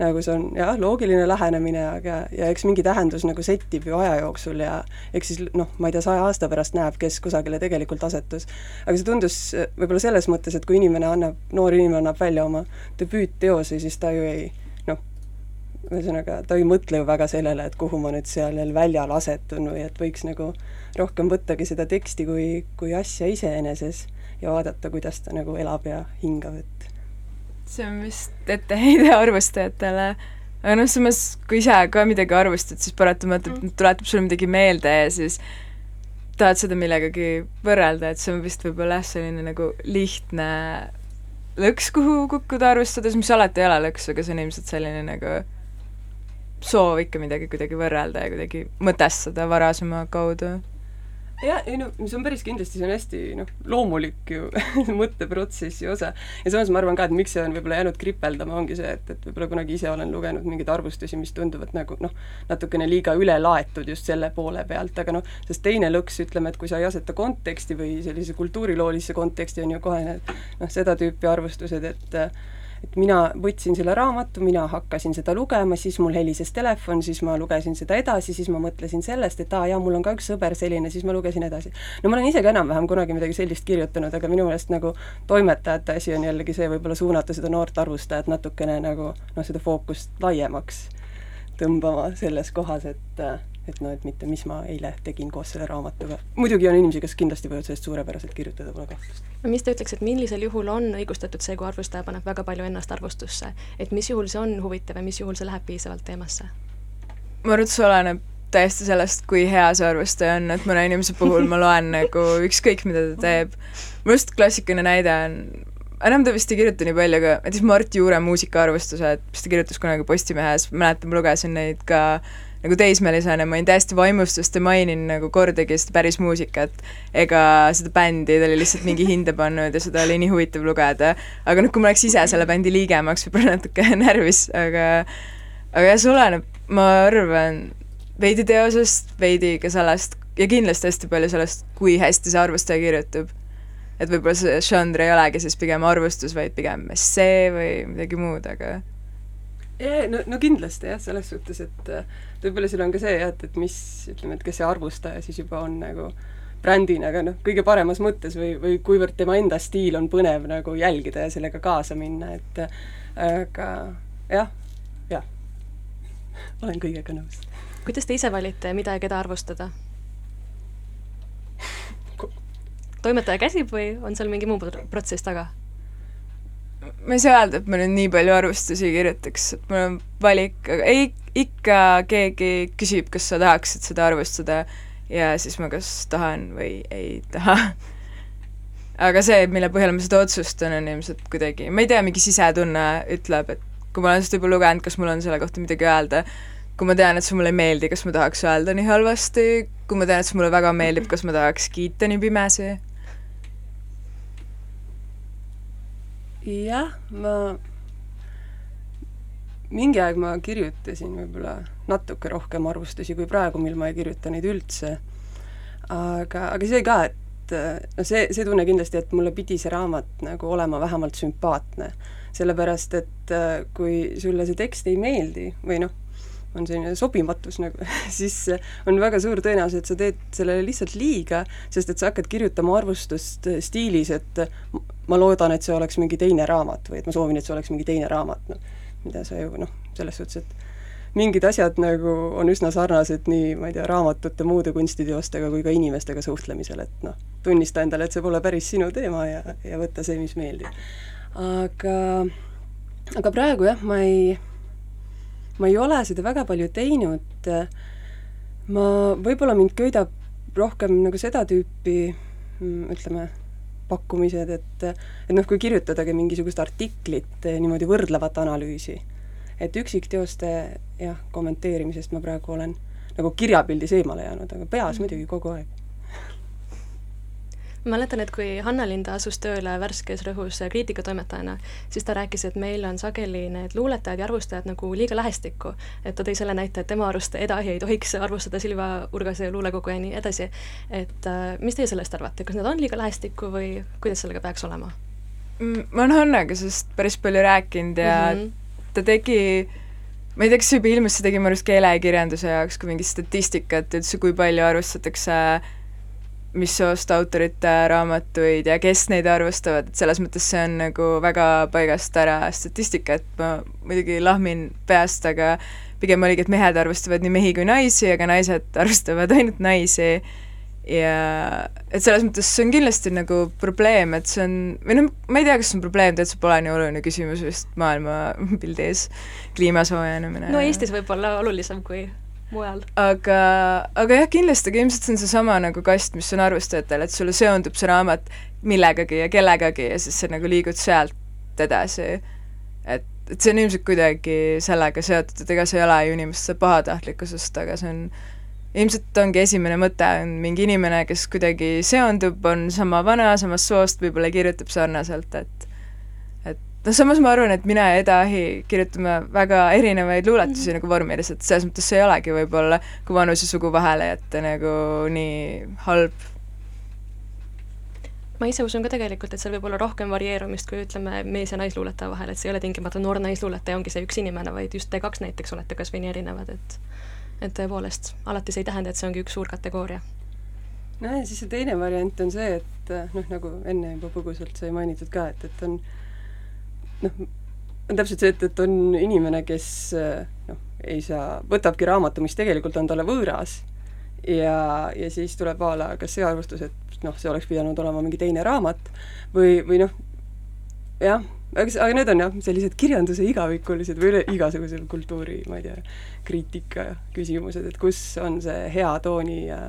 Speaker 3: nagu see on jah, loogiline lähenemine, aga, ja eks mingi tähendus nagu settib ju aja jooksul ja eks siis noh, ma ei tea, saja aasta pärast näeb, kes kusagile tegelikult asetus. aga see tundus äh, võib-olla selles mõttes, et kui inimene annab, noor inimene annab välja oma debüütteose, siis ta ju ei noh, ühesõnaga, ta ei mõtle ju väga sellele, et kuhu ma nüüd seal jälle väljal asetun või et võiks nagu rohkem võttagi seda teksti kui, kui asja iseeneses ja vaadata, kuidas ta nagu elab ja hingab, et
Speaker 2: see on vist etteheide arvustajatele, aga noh, samas kui ise ka midagi arvustad, siis paratamatult mm. tuletab sulle midagi meelde ja siis tahad seda millegagi võrrelda, et see on vist võib-olla jah, selline nagu lihtne lõks, kuhu kukkuda arvustades, mis alati ei ole lõks, aga see on ilmselt selline nagu soov ikka midagi kuidagi võrrelda ja kuidagi mõtestada varasema kaudu
Speaker 3: jah, ei no see on päris kindlasti, see on hästi noh, loomulik ju mõtteprotsessi osa. ja samas ma arvan ka, et miks see on võib-olla jäänud kripeldama, ongi see, et, et võib-olla kunagi ise olen lugenud mingeid arvustusi, mis tunduvad nagu noh, natukene liiga üle laetud just selle poole pealt, aga noh, sest teine lõks, ütleme, et kui sa ei aseta konteksti või sellise kultuuriloolisse konteksti, on ju kohe need noh, seda tüüpi arvustused, et et mina võtsin selle raamatu, mina hakkasin seda lugema, siis mul helises telefon, siis ma lugesin seda edasi, siis ma mõtlesin sellest, et aa jaa, mul on ka üks sõber selline, siis ma lugesin edasi. no ma olen ise ka enam-vähem kunagi midagi sellist kirjutanud, aga minu meelest nagu toimetajate asi on jällegi see võib-olla suunata seda noort arvustajat natukene nagu noh, seda fookust laiemaks tõmbama selles kohas, et et noh, et mitte mis ma eile tegin koos selle raamatuga. muidugi on inimesi, kes kindlasti võivad sellest suurepäraselt kirjutada, pole kahtlust.
Speaker 1: no mis te ütleks, et millisel juhul on õigustatud see, kui arvustaja paneb väga palju ennast arvustusse, et mis juhul see on huvitav ja mis juhul see läheb piisavalt teemasse?
Speaker 2: ma arvan, et see oleneb täiesti sellest, kui hea see arvustaja on, et mõne inimese puhul ma loen nagu ükskõik, mida ta teeb. minu arust klassikaline näide on enam ta vist ei kirjuta nii palju, aga näiteks Mart Juure muusikaarvustused, mis ta kirjutas kunagi Postimehes, mäletan, ma lugesin neid ka nagu teismelisena ma olin täiesti vaimustust ja mainin nagu kordagi seda päris muusikat ega seda bändi, ta oli lihtsalt mingi hinde pannud ja seda oli nii huvitav lugeda. aga noh, kui ma oleks ise selle bändi liige, ma oleks võib-olla natuke närvis, aga aga jah, see oleneb, ma arvan, veidi teosest, veidi ka sellest ja kindlasti hästi palju sellest, kui hästi see arvustaja kirjutab. et võib-olla see žanr ei olegi siis pigem arvustus, vaid pigem essee või midagi muud, aga
Speaker 3: jaa, no, no kindlasti jah, selles suhtes, et äh, võib-olla seal on ka see jah, et, et mis, ütleme, et kes see arvustaja siis juba on nagu brändina, aga noh, kõige paremas mõttes või, või kuivõrd tema enda stiil on põnev nagu jälgida ja sellega kaasa minna, et aga jah, jah, olen kõigega nõus.
Speaker 1: kuidas te ise valite, mida ja keda arvustada? toimetaja käsib või on seal mingi muu protsess taga?
Speaker 2: ma ei saa öelda, et ma nüüd nii palju arvustusi kirjutaks, et mul on valik, aga ei, ikka keegi küsib, kas sa tahaksid seda arvustada ja siis ma kas tahan või ei taha. aga see, mille põhjal ma seda otsustan, on ilmselt kuidagi, ma ei tea, mingi sisetunne ütleb, et kui ma olen seda juba lugenud, kas mul on selle kohta midagi öelda, kui ma tean, et see mulle ei meeldi, kas ma tahaks öelda nii halvasti, kui ma tean, et see mulle väga meeldib, kas ma tahaks kiita nii pimesi.
Speaker 3: Jah, ma mingi aeg ma kirjutasin võib-olla natuke rohkem arvustusi kui praegu, mil ma ei kirjuta neid üldse. aga, aga see ka, et noh, see, see tunne kindlasti, et mulle pidi see raamat nagu olema vähemalt sümpaatne. sellepärast, et kui sulle see tekst ei meeldi või noh, on selline sobimatus nagu siis on väga suur tõenäosus, et sa teed sellele lihtsalt liiga, sest et sa hakkad kirjutama arvustust stiilis, et ma loodan, et see oleks mingi teine raamat või et ma soovin, et see oleks mingi teine raamat, noh, mida sa ju noh, selles suhtes, et mingid asjad nagu on üsna sarnased nii, ma ei tea, raamatute, muude kunstiteostega kui ka inimestega suhtlemisel, et noh, tunnista endale, et see pole päris sinu teema ja, ja võtta see, mis meeldib. aga, aga praegu jah, ma ei ma ei ole seda väga palju teinud, ma, võib-olla mind köidab rohkem nagu seda tüüpi mm, ütleme, pakkumised, et et noh, kui kirjutadagi mingisugust artiklit, niimoodi võrdlevat analüüsi, et üksikteoste jah, kommenteerimisest ma praegu olen nagu kirjapildis eemale jäänud, aga peas mm. muidugi kogu aeg
Speaker 1: ma mäletan, et kui Hanna Linda asus tööle värskes rõhus kriitikatoimetajana, siis ta rääkis, et meil on sageli need luuletajad ja arvustajad nagu liiga lähestikku. et ta tõi selle näite, et tema arust Eda Ahi ei tohiks arvustada Silva Urgase luulekogu ja nii edasi. et äh, mis teie sellest arvate, kas nad on liiga lähestikku või kuidas sellega peaks olema?
Speaker 2: Mm, ma olen Hannaga sellest päris palju rääkinud ja mm -hmm. ta tegi ma ei tea, kas see juba ilmus, see tegi minu arust keelekirjanduse jaoks ka mingit statistikat üldse, kui palju arvustatakse äh, mis soost autorite raamatuid ja kes neid arvustavad, et selles mõttes see on nagu väga paigast ära statistika, et ma muidugi lahmin peast, aga pigem oligi, et mehed arvustavad nii mehi kui naisi, aga naised arvustavad ainult naisi ja et selles mõttes see on kindlasti nagu probleem, et see on, või noh, ma ei tea, kas see on probleem, täitsa pole nii oluline küsimus vist maailmapildis, kliima soojenemine.
Speaker 1: no Eestis võib olla olulisem kui mujal.
Speaker 2: aga, aga jah, kindlasti, aga ilmselt see on seesama nagu kast, mis on arvustajatel, et sulle seondub see raamat millegagi ja kellegagi ja siis sa nagu liigud sealt edasi. et, et see on ilmselt kuidagi sellega seotud, et ega see ei ole ju inimeste pahatahtlikkusest, aga see on ilmselt ongi esimene mõte, on mingi inimene, kes kuidagi seondub, on sama vana, samast soost, võib-olla kirjutab sarnaselt, et noh, samas ma arvan, et mina ja Eda Ahi kirjutame väga erinevaid luuletusi mm -hmm. nagu vormiliselt, selles mõttes see ei olegi võib-olla, kui vanus ja sugu vahele jätta nagu nii halb.
Speaker 1: ma ise usun ka tegelikult, et seal võib olla rohkem varieerumist kui ütleme, mees- ja naisluuletaja vahel, et see ei ole tingimata noor naisluuletaja ongi see üks inimene, vaid just te kaks näiteks olete kas või nii erinevad, et et tõepoolest, alati see ei tähenda, et see ongi üks suur kategooria
Speaker 3: nojah, ja siis see teine variant on see, et noh, nagu enne juba põgusalt sai mainitud ka, et, et on noh, on täpselt see, et, et on inimene, kes noh, ei saa, võtabki raamatu, mis tegelikult on talle võõras, ja, ja siis tuleb a la kas see arvustus, et noh, see oleks pidanud olema mingi teine raamat, või, või noh, jah, aga, aga need on jah, sellised kirjanduse igavikulised või üle igasuguse kultuuri, ma ei tea, kriitika küsimused, et kus on see hea tooni ja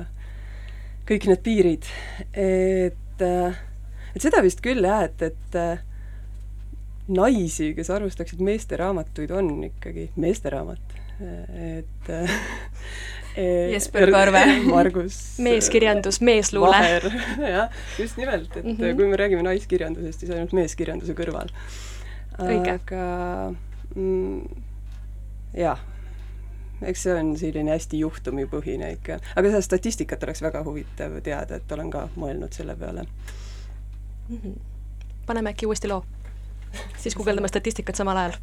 Speaker 3: kõik need piirid, et et seda vist küll jah, et, et naisi, kes arvustaksid meesteraamatuid, on ikkagi meesteraamat, et
Speaker 1: Jesper Karve
Speaker 3: Margus
Speaker 1: meeskirjandus, meesluule.
Speaker 3: jah, just nimelt, et mm -hmm. kui me räägime naiskirjandusest, siis ainult meeskirjanduse kõrval. aga mm, jah, eks see on selline hästi juhtumipõhine ikka, aga seda statistikat oleks väga huvitav teada, et olen ka mõelnud selle peale
Speaker 1: mm. -hmm. paneme äkki uuesti loo siis guugeldame statistikat samal ajal.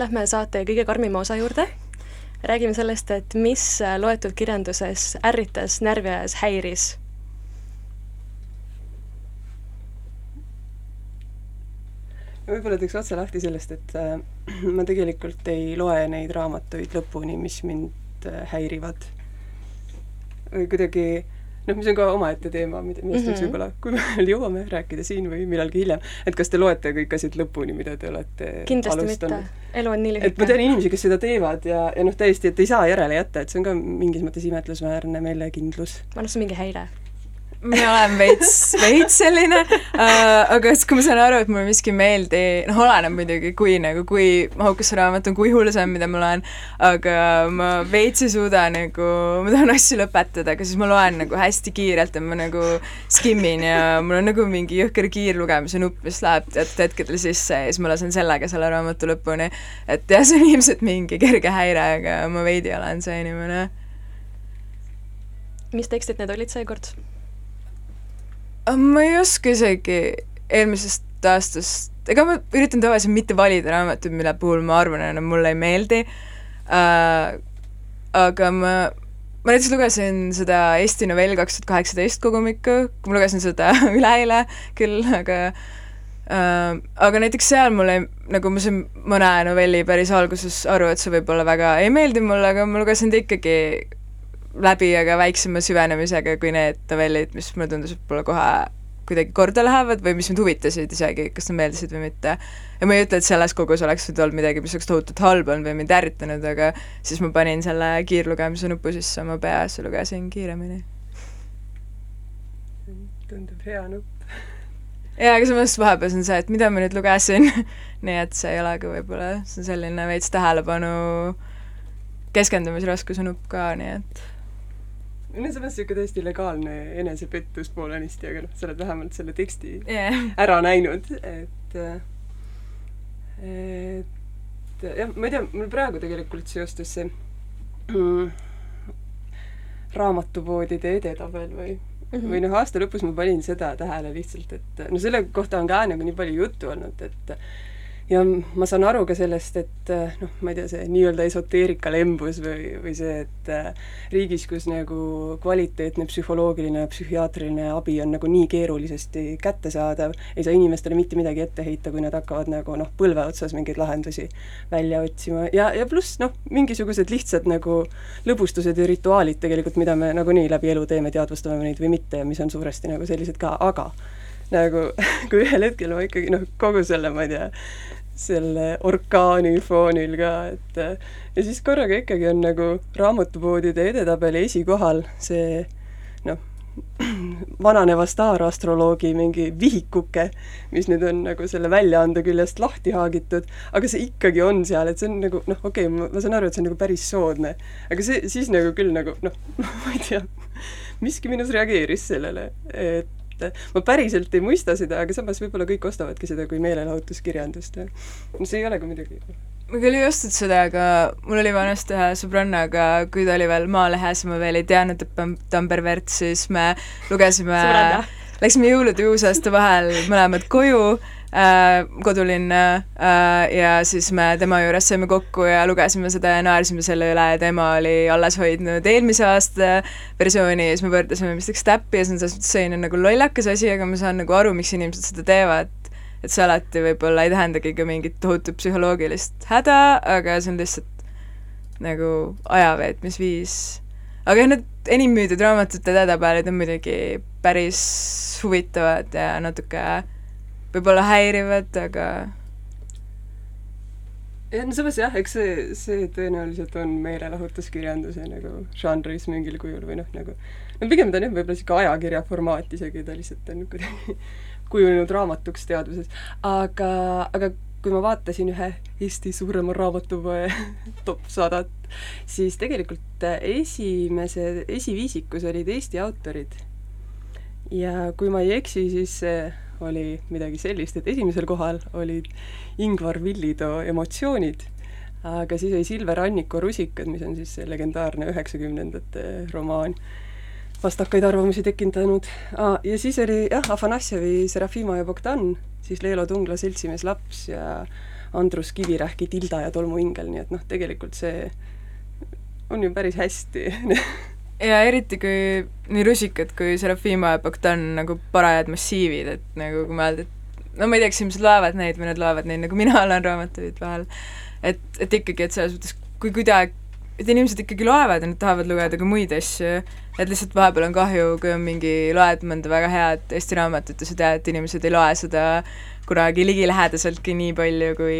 Speaker 1: Nüüd lähme saate kõige karmima osa juurde. räägime sellest, et mis loetud kirjanduses ärritas, närvi ajas, häiris.
Speaker 3: võib-olla teeks otse lahti sellest, et äh, ma tegelikult ei loe neid raamatuid lõpuni, mis mind äh, häirivad. või kuidagi noh, mis on ka omaette teema, mida, millest võiks
Speaker 1: Mhm.
Speaker 3: võib-olla, kui me jõuame rääkida siin või millalgi hiljem, et kas te loete kõik asjad lõpuni, mida te olete
Speaker 1: kindlasti
Speaker 3: alustanud?
Speaker 1: mitte, elu on nii
Speaker 3: et ma
Speaker 1: lühike.
Speaker 3: tean inimesi, kes seda teevad ja, ja noh, täiesti, et ei saa järele jätta, et see on ka mingis mõttes imetlusväärne meelekindlus.
Speaker 1: ma arvan, see on mingi häire.
Speaker 2: Mina olen veits, veits selline uh,, aga siis, kui ma saan aru, et mulle miski ei meeldi, noh, oleneb muidugi, kui nagu, kui mahukas see raamat on, kui hull see on, mida ma loen, aga ma veits ei suuda nagu, ma tahan asju lõpetada, aga siis ma loen nagu hästi kiirelt ja ma nagu skimmin ja mul on nagu mingi jõhker kiirlugemise nupp, mis läheb teatud hetkedel sisse ja siis ma lasen sellega selle raamatu lõpuni. et jah, see on ilmselt mingi kerge häire, aga ma veidi olen see inimene
Speaker 1: mis tekstid need olid seekord?
Speaker 2: Aga ma ei oska isegi eelmisest aastast, ega ma üritan tavaliselt mitte valida raamatuid, mille puhul ma arvan, et nad mulle ei meeldi. Äh,, aga ma, ma näiteks lugesin seda Eesti novell kaks tuhat kaheksateist kogumikku, ma lugesin seda üleeile küll, aga äh, aga näiteks seal mulle nagu ma sain mõne novelli päris alguses aru, et see võib-olla väga ei meeldi mulle, aga ma lugesin ta ikkagi läbi, aga väiksema süvenemisega kui need novellid, mis mulle tundus, et võib-olla kohe kuidagi korda lähevad või mis mind huvitasid isegi, kas nad meeldisid või mitte. ja ma ei ütle, et selles kogus oleks nüüd olnud midagi, mis oleks tohutult halb olnud või mind ärritanud, aga siis ma panin selle kiirlugemise nupu sisse oma peas ja lugesin kiiremini.
Speaker 3: tundub hea nupp.
Speaker 2: jaa, aga samas vahepeal on see, et mida ma nüüd lugesin, nii et see ei ole ka võib-olla, see on selline veits tähelepanu keskendumisraskuse nupp ka, nii et
Speaker 3: no samas niisugune täiesti legaalne enesepettus poolenisti, aga noh, sa oled vähemalt selle teksti
Speaker 2: yeah.
Speaker 3: ära näinud, et et jah, ma ei tea, mul praegu tegelikult seostus see mm, raamatupoodide edetabel või mm -hmm. või noh, aasta lõpus ma panin seda tähele lihtsalt, et no selle kohta on ka nagu nii palju juttu olnud, et ja ma saan aru ka sellest, et noh, ma ei tea, see nii-öelda esoteerika lembus või, või see, et äh, riigis, kus nagu kvaliteetne psühholoogiline ja psühhiaatriline abi on nagu nii keerulisesti kättesaadav, ei saa inimestele mitte midagi ette heita, kui nad hakkavad nagu noh, põlve otsas mingeid lahendusi välja otsima. Ja, ja pluss noh, mingisugused lihtsad nagu lõbustused ja rituaalid tegelikult, mida me nagunii läbi elu teeme, teadvustame me neid või mitte ja mis on suuresti nagu sellised ka, aga nagu kui ühel hetkel ma ikkagi noh, kogu selle, ma ei tea, selle orkaani foonil ka, et ja siis korraga ikkagi on nagu raamatupoodide edetabeli esikohal see noh, vananeva staarastroloogi mingi vihikuke, mis nüüd on nagu selle väljaande küljest lahti haagitud, aga see ikkagi on seal, et see on nagu noh, okei okay,, ma saan aru, et see on nagu päris soodne, aga see siis nagu küll nagu noh, ma ei tea miski minus reageeris sellele, et ma päriselt ei mõista seda, aga samas võib-olla kõik ostavadki seda kui meelelahutuskirjandust. no see ei ole ka midagi
Speaker 2: ma küll ei ostnud seda, aga mul oli vanasti ühe sõbrannaga, kui ta oli veel Maalehes ma veel ei teadnud, et ta on pervert, siis me lugesime, läksime jõulude ja uusaasta vahel mõlemad koju kodulinna äh, ja siis me tema juures saime kokku ja lugesime seda ja naersime selle üle ja tema oli alles hoidnud eelmise aasta versiooni ja siis me võrdlesime vist üks täppi ja see on selles mõttes selline nagu lollakas asi, aga ma saan nagu aru, miks inimesed seda teevad et see alati võib-olla ei tähendagi ka mingit tohutut psühholoogilist häda, aga see on lihtsalt nagu ajaveetmisviis. aga jah, need enim müüdud raamatute tädapäevad on muidugi päris huvitavad ja natuke võib-olla häirivad, aga
Speaker 3: jah, no samas jah, eks see, see tõenäoliselt on meelelahutuskirjanduse nagu žanris mingil kujul või noh, nagu no pigem ta on jah, võib-olla niisugune ajakirja formaat isegi, ta lihtsalt on kuidagi kujunenud raamatuks teadvuses. aga, aga kui ma vaatasin ühe Eesti suurema raamatupoe top sadat, siis tegelikult esimese, esiviisikus olid Eesti autorid. ja kui ma ei eksi, siis oli midagi sellist, et esimesel kohal olid Ingvar Villitoo Emotsioonid, aga siis oli Silver Anniku Rusikad, mis on siis see legendaarne üheksakümnendate romaan vastakaid arvamusi tekitanud ah,. ja siis oli jah, Afanassjevi Serafima ja Bogdan, siis Leelo Tungla Seltsimees laps ja Andrus Kivirähki Tilda ja tolmuingel, nii et noh, tegelikult see on ju päris hästi
Speaker 2: ja eriti, kui nii Rusikad kui Serafima ja Bogdan nagu parajad massiivid, et nagu kui mõelda, et no ma ei tea, kas inimesed loevad neid või nad loevad neid, nagu mina olen raamatuid vahel, et, et ikkagi, et selles mõttes, kui kuidagi et inimesed ikkagi loevad ja nad tahavad lugeda ka muid asju, et lihtsalt vahepeal on kahju, kui on mingi, loed mõnda väga head Eesti raamatut ja sa tead, et inimesed ei loe seda kunagi ligilähedaseltki nii palju kui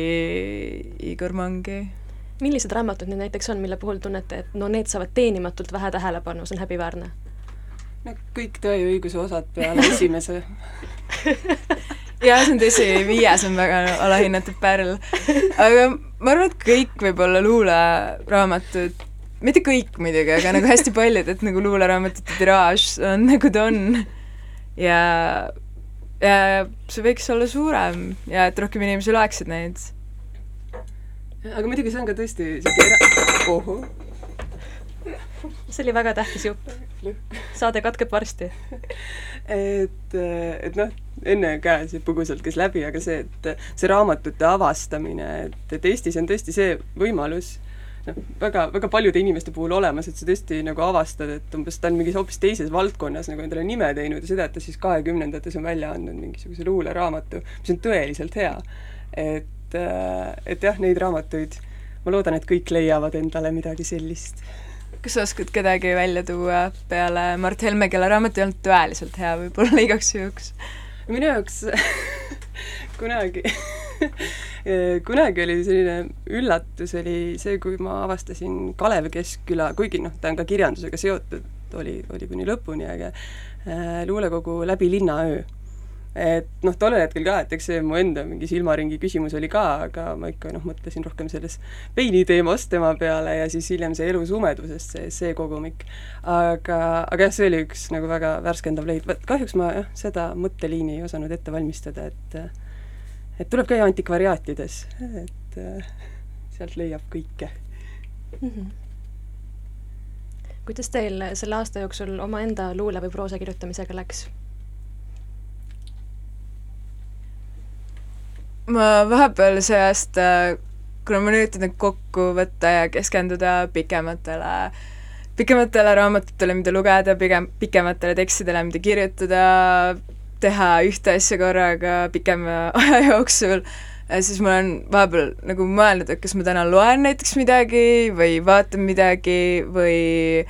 Speaker 2: Igor Mangi.
Speaker 1: Millised raamatud need näiteks on, mille puhul tunnete, et no need saavad teenimatult vähe tähelepanu, see on häbiväärne?
Speaker 3: no kõik Tõe ja õiguse osad peale esimese
Speaker 2: jaa, see on tõsi, viies on väga alahinnatud pärl. aga ma arvan, et kõik võib-olla luuleraamatud, mitte kõik muidugi, aga nagu hästi paljud, et nagu luuleraamatute tiraaž on nagu ta on. ja, ja see võiks olla suurem ja et rohkem inimesi loeksid neid.
Speaker 3: Aga muidugi see on ka tõesti siuke era-, ohoh
Speaker 1: see oli väga tähtis jupp. saade katkeb varsti.
Speaker 3: et, et noh, enne ka see põgusalt käis läbi, aga see, et see raamatute avastamine, et, et Eestis on tõesti see võimalus, noh, väga, väga paljude inimeste puhul olemas, et sa tõesti nagu avastad, et umbes ta on mingis hoopis teises valdkonnas nagu endale nime teinud ja seda, et ta siis kahekümnendates on välja andnud mingisuguse luuleraamatu, mis on tõeliselt hea. Et, et jah, neid raamatuid, ma loodan, et kõik leiavad endale midagi sellist
Speaker 2: kas sa oskad kedagi välja tuua peale Mart Helme, kelle raamat ei olnud tõeliselt hea, võib-olla igaks juhuks?
Speaker 3: minu jaoks kunagi kunagi oli selline üllatus, oli see, kui ma avastasin Kalev Keskküla, kuigi noh, ta on ka kirjandusega seotud, oli, oli kuni lõpuni, aga äh, luulekogu Läbi linnaöö et noh, tollel hetkel ka, et eks see mu enda mingi silmaringi küsimus oli ka, aga ma ikka noh, mõtlesin rohkem sellest veini teemast tema peale ja siis hiljem see Elu sumedusest, see, see kogumik. aga, aga jah, see oli üks nagu väga värskendav leid, kahjuks ma jah, seda mõtteliini ei osanud ette valmistada, et et tuleb käia antikvariaatides, et sealt leiab kõike mm. -hmm
Speaker 1: kuidas teil selle aasta jooksul omaenda luule või proosa kirjutamisega läks?
Speaker 2: Ma vahepeal see aasta, kuna ma üritan nüüd kokku võtta ja keskenduda pikematele, pikematele raamatutele, mida lugeda, pigem pikematele tekstidele, mida kirjutada, teha ühte asja korraga pikema aja jooksul, siis ma olen vahepeal nagu mõelnud, et kas ma täna loen näiteks midagi või vaatan midagi või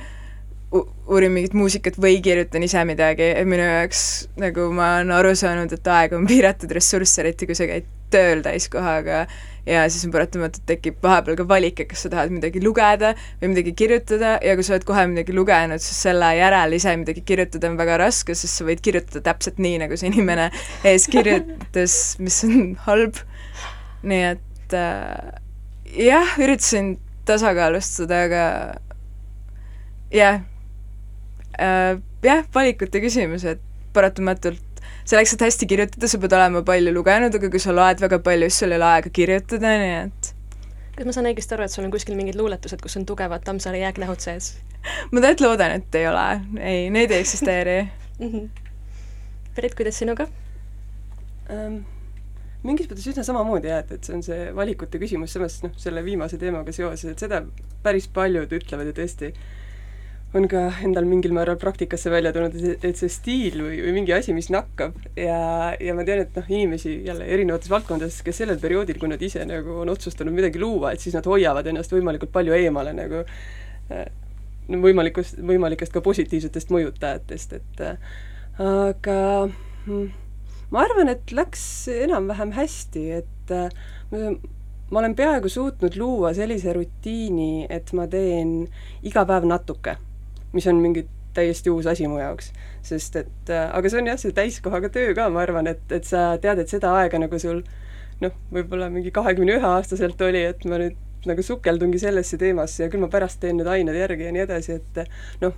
Speaker 2: uurin mingit muusikat või kirjutan ise midagi, et minu jaoks nagu ma olen aru saanud, et aeg on piiratud ressurss, eriti kui sa käid tööl täiskohaga ja siis on paratamatult tekib vahepeal ka valik, et kas sa tahad midagi lugeda või midagi kirjutada ja kui sa oled kohe midagi lugenud, siis selle järel ise midagi kirjutada on väga raske, sest sa võid kirjutada täpselt nii, nagu see inimene ees kirjutas, mis on halb. nii et äh, jah, üritasin tasakaalustada, aga jah, äh, jah, valikute küsimus, et paratamatult selleks, et hästi kirjutada, sa pead olema palju lugenud, aga kui sa loed väga palju, siis sul ei ole aega kirjutada, nii et
Speaker 1: kas ma saan õigesti aru, et sul on kuskil mingid luuletused, kus on tugevad Tammsaare jääknähud sees
Speaker 2: ma tegelikult loodan, et ei ole. ei, neid ei eksisteeri?
Speaker 1: -hmm. Piret, kuidas sinuga?
Speaker 3: ähm, mingis mõttes üsna samamoodi jah, et, et see on see valikute küsimus, samas noh, selle viimase teemaga seoses, et seda päris paljud ütlevad ja tõesti on ka endal mingil määral praktikasse välja tulnud, et, see stiil või, või mingi asi, mis nakkab. Ja, ja ma tean, et noh, inimesi jälle erinevates valdkondades, kes sellel perioodil, kui nad ise nagu on otsustanud midagi luua, et siis nad hoiavad ennast võimalikult palju eemale nagu äh, võimalikust, võimalikest ka positiivsetest mõjutajatest, et äh, aga mm, ma arvan, et läks enam-vähem hästi, et äh, ma olen peaaegu suutnud luua sellise rutiini, et ma teen iga päev natuke, mis on mingi täiesti uus asi mu jaoks. sest et äh, aga see on jah, see täiskohaga töö ka, ma arvan, et, et sa tead, et seda aega nagu sul noh, võib-olla mingi kahekümne ühe aastaselt oli, et ma nüüd nagu sukeldungi sellesse teemasse ja küll ma pärast teen need ained järgi ja nii edasi, et noh,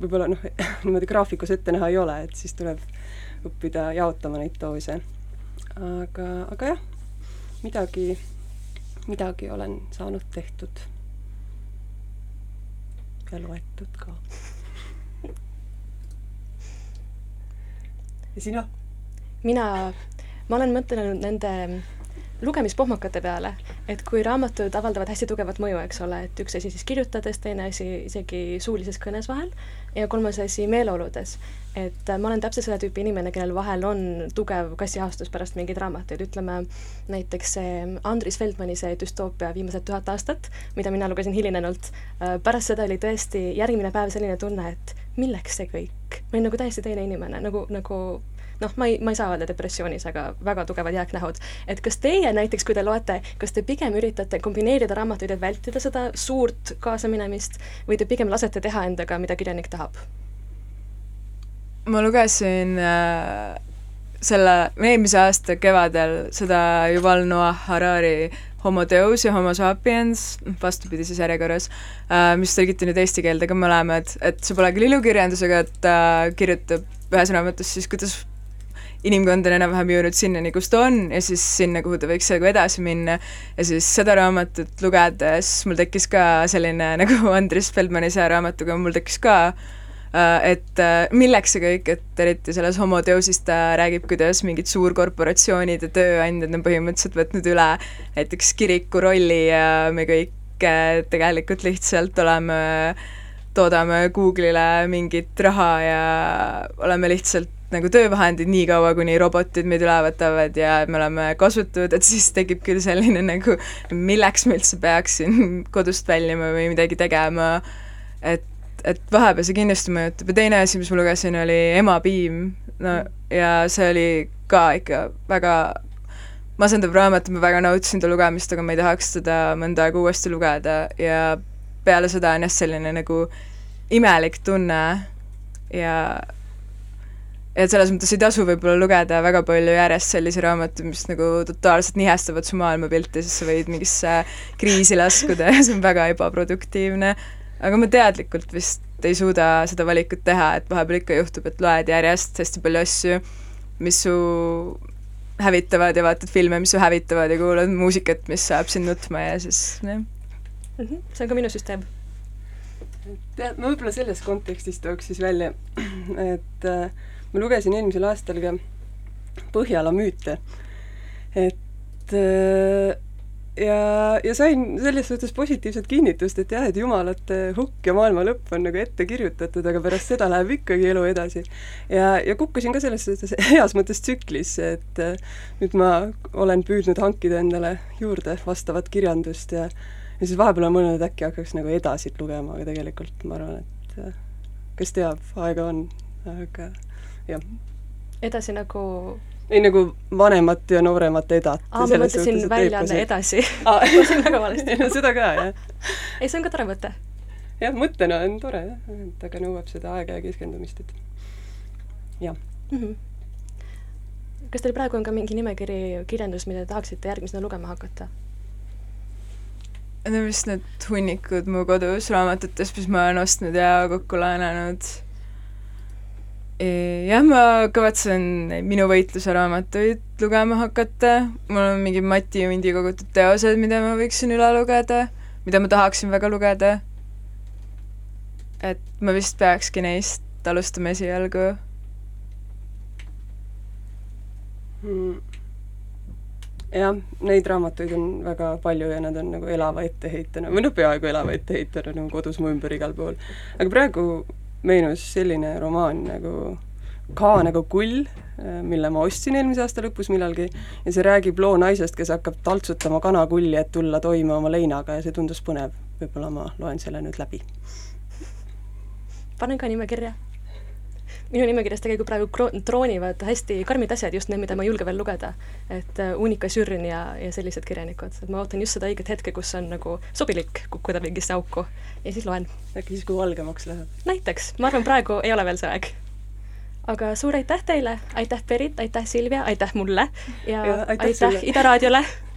Speaker 3: võib-olla noh, niimoodi graafikus ette näha ei ole, et siis tuleb õppida jaotama neid doose. aga, aga jah, midagi, midagi olen saanud tehtud. Ja loetud ka. ja sina?
Speaker 1: mina, ma olen mõtelnud nende lugemispohmakate peale, et kui raamatud avaldavad hästi tugevat mõju, eks ole, et üks asi siis kirjutades, teine asi isegi suulises kõnes vahel ja kolmas asi meeleoludes. et äh, ma olen täpselt selle tüüpi inimene, kellel vahel on tugev kassiahastus pärast mingeid raamatuid, ütleme näiteks see Andris Feldmani see düstoopia viimased tuhat aastat, mida mina lugesin hilinenult, äh, pärast seda oli tõesti järgmine päev selline tunne, et milleks see kõik? ma olin nagu täiesti teine inimene, nagu, nagu noh, ma ei, ma ei saa öelda depressioonis, aga väga tugevad jääknähud. et kas teie näiteks, kui te loete, kas te pigem üritate kombineerida raamatuid, et vältida seda suurt kaasaminemist või te pigem lasete teha endaga, mida kirjanik tahab?
Speaker 2: ma lugesin äh, selle, eelmise aasta kevadel seda Yuval Noah Harari Homo Deus ja Homo sapiens, vastupidises järjekorras äh,, mis tõlgiti nüüd eesti keelde ka mõlemad, et see pole küll ilukirjandus, aga ta äh, kirjutab ühes raamatus siis, kuidas inimkond on enam-vähem jõudnud sinnani, kus ta on ja siis sinna, kuhu ta võiks nagu edasi minna. ja siis seda raamatut lugedes mul tekkis ka selline, nagu Andris Feldmani see raamatuga mul tekkis ka äh, et äh, milleks see kõik, et eriti selles Homo Deusis ta räägib, kuidas mingid suurkorporatsioonid ja tööandjad on põhimõtteliselt võtnud üle näiteks kiriku rolli ja me kõik äh, tegelikult lihtsalt oleme, toodame Google'ile mingit raha ja oleme lihtsalt nagu töövahendid nii kaua, kuni robotid meid üle võtavad ja me oleme kasutud, et siis tekib küll selline nagu, milleks ma üldse peaksin kodust väljuma või midagi tegema, et, et vahepeal see kindlasti mõjutab ja teine asi, mis ma lugesin, oli Ema piim, no ja see oli ka ikka väga masendav raamat, ma väga nautisin ta lugemist, aga ma ei tahaks teda mõnda aega uuesti lugeda. Ja peale seda on jah, selline nagu imelik tunne ja et selles mõttes ei tasu võib-olla lugeda väga palju järjest selliseid raamatuid, mis nagu totaalselt nihestavad su maailmapilti, siis sa võid mingisse kriisi laskuda ja see on väga ebaproduktiivne. aga ma teadlikult vist ei suuda seda valikut teha, et vahepeal ikka juhtub, et loed järjest hästi palju asju, mis su hävitavad ja vaatad filme, mis su hävitavad ja kuulad muusikat, mis ajab sind nutma ja siis jah
Speaker 1: mm. -hmm. see on ka minu süsteem.
Speaker 3: tead, ma võib-olla selles kontekstis tooks siis välja, et äh, ma lugesin eelmisel aastal ka Põhjala müüte, et äh, ja, ja sain selles suhtes positiivset kinnitust, et jah, et jumalate hukk ja maailma lõpp on nagu ette kirjutatud, aga pärast seda läheb ikkagi elu edasi. ja, ja kukkusin ka selles suhtes heas mõttes tsüklisse, et äh, nüüd ma olen püüdnud hankida endale juurde vastavat kirjandust ja ja siis vahepeal olen mõelnud, et äkki hakkaks nagu edasit lugema, aga tegelikult ma arvan, et äh, kes teab, aega on, aga jah.
Speaker 1: edasi nagu
Speaker 3: ei, nagu vanemat ja nooremat edat.
Speaker 1: aa, ma mõtlesin väljaanne edasi ma sain väga valesti
Speaker 3: no seda ka, jah.
Speaker 1: ei, see on ka tore mõte.
Speaker 3: jah, mõttena on tore jah, et aga nõuab seda aega ja keskendumist, et jah mm.
Speaker 1: -hmm. kas teil praegu on ka mingi nimekiri kirjandust, mida te tahaksite järgmisena lugema hakata?
Speaker 2: Need on vist need hunnikud mu kodus raamatutest, mis ma olen ostnud ja kokku laenanud. Jah, ma kavatsen minu võitluse raamatuid lugema hakata, mul on mingid Mati Jundi kogutud teosed, mida ma võiksin üle lugeda, mida ma tahaksin väga lugeda. et ma vist peakski neist alustama esialgu
Speaker 3: Mm. jah, neid raamatuid on väga palju ja nad on nagu elava etteheitena, või noh, peaaegu elava etteheitena nagu kodus mu ümber igal pool. aga praegu meenus selline romaan nagu Ka nagu kull, mille ma ostsin eelmise aasta lõpus millalgi ja see räägib loo naisest, kes hakkab taltsutama kanakulli, et tulla toime oma leinaga ja see tundus põnev. võib-olla ma loen selle nüüd läbi.
Speaker 1: panen ka nimekirja minu nimekirjas tegelikult praegu troonivad hästi karmid asjad, just need, mida ma ei julge veel lugeda. et äh, Unika Sürn ja, ja sellised kirjanikud, et ma ootan just seda õiget hetke, kus on nagu sobilik kukkuda mingisse auku ja siis loen.
Speaker 3: äkki siis, kui valgemaks läheb?
Speaker 1: näiteks, ma arvan, praegu ei ole veel see aeg. aga suur aitäh teile, aitäh Berit, aitäh Silvia, aitäh mulle ja, ja aitäh, aitäh Ida Raadiole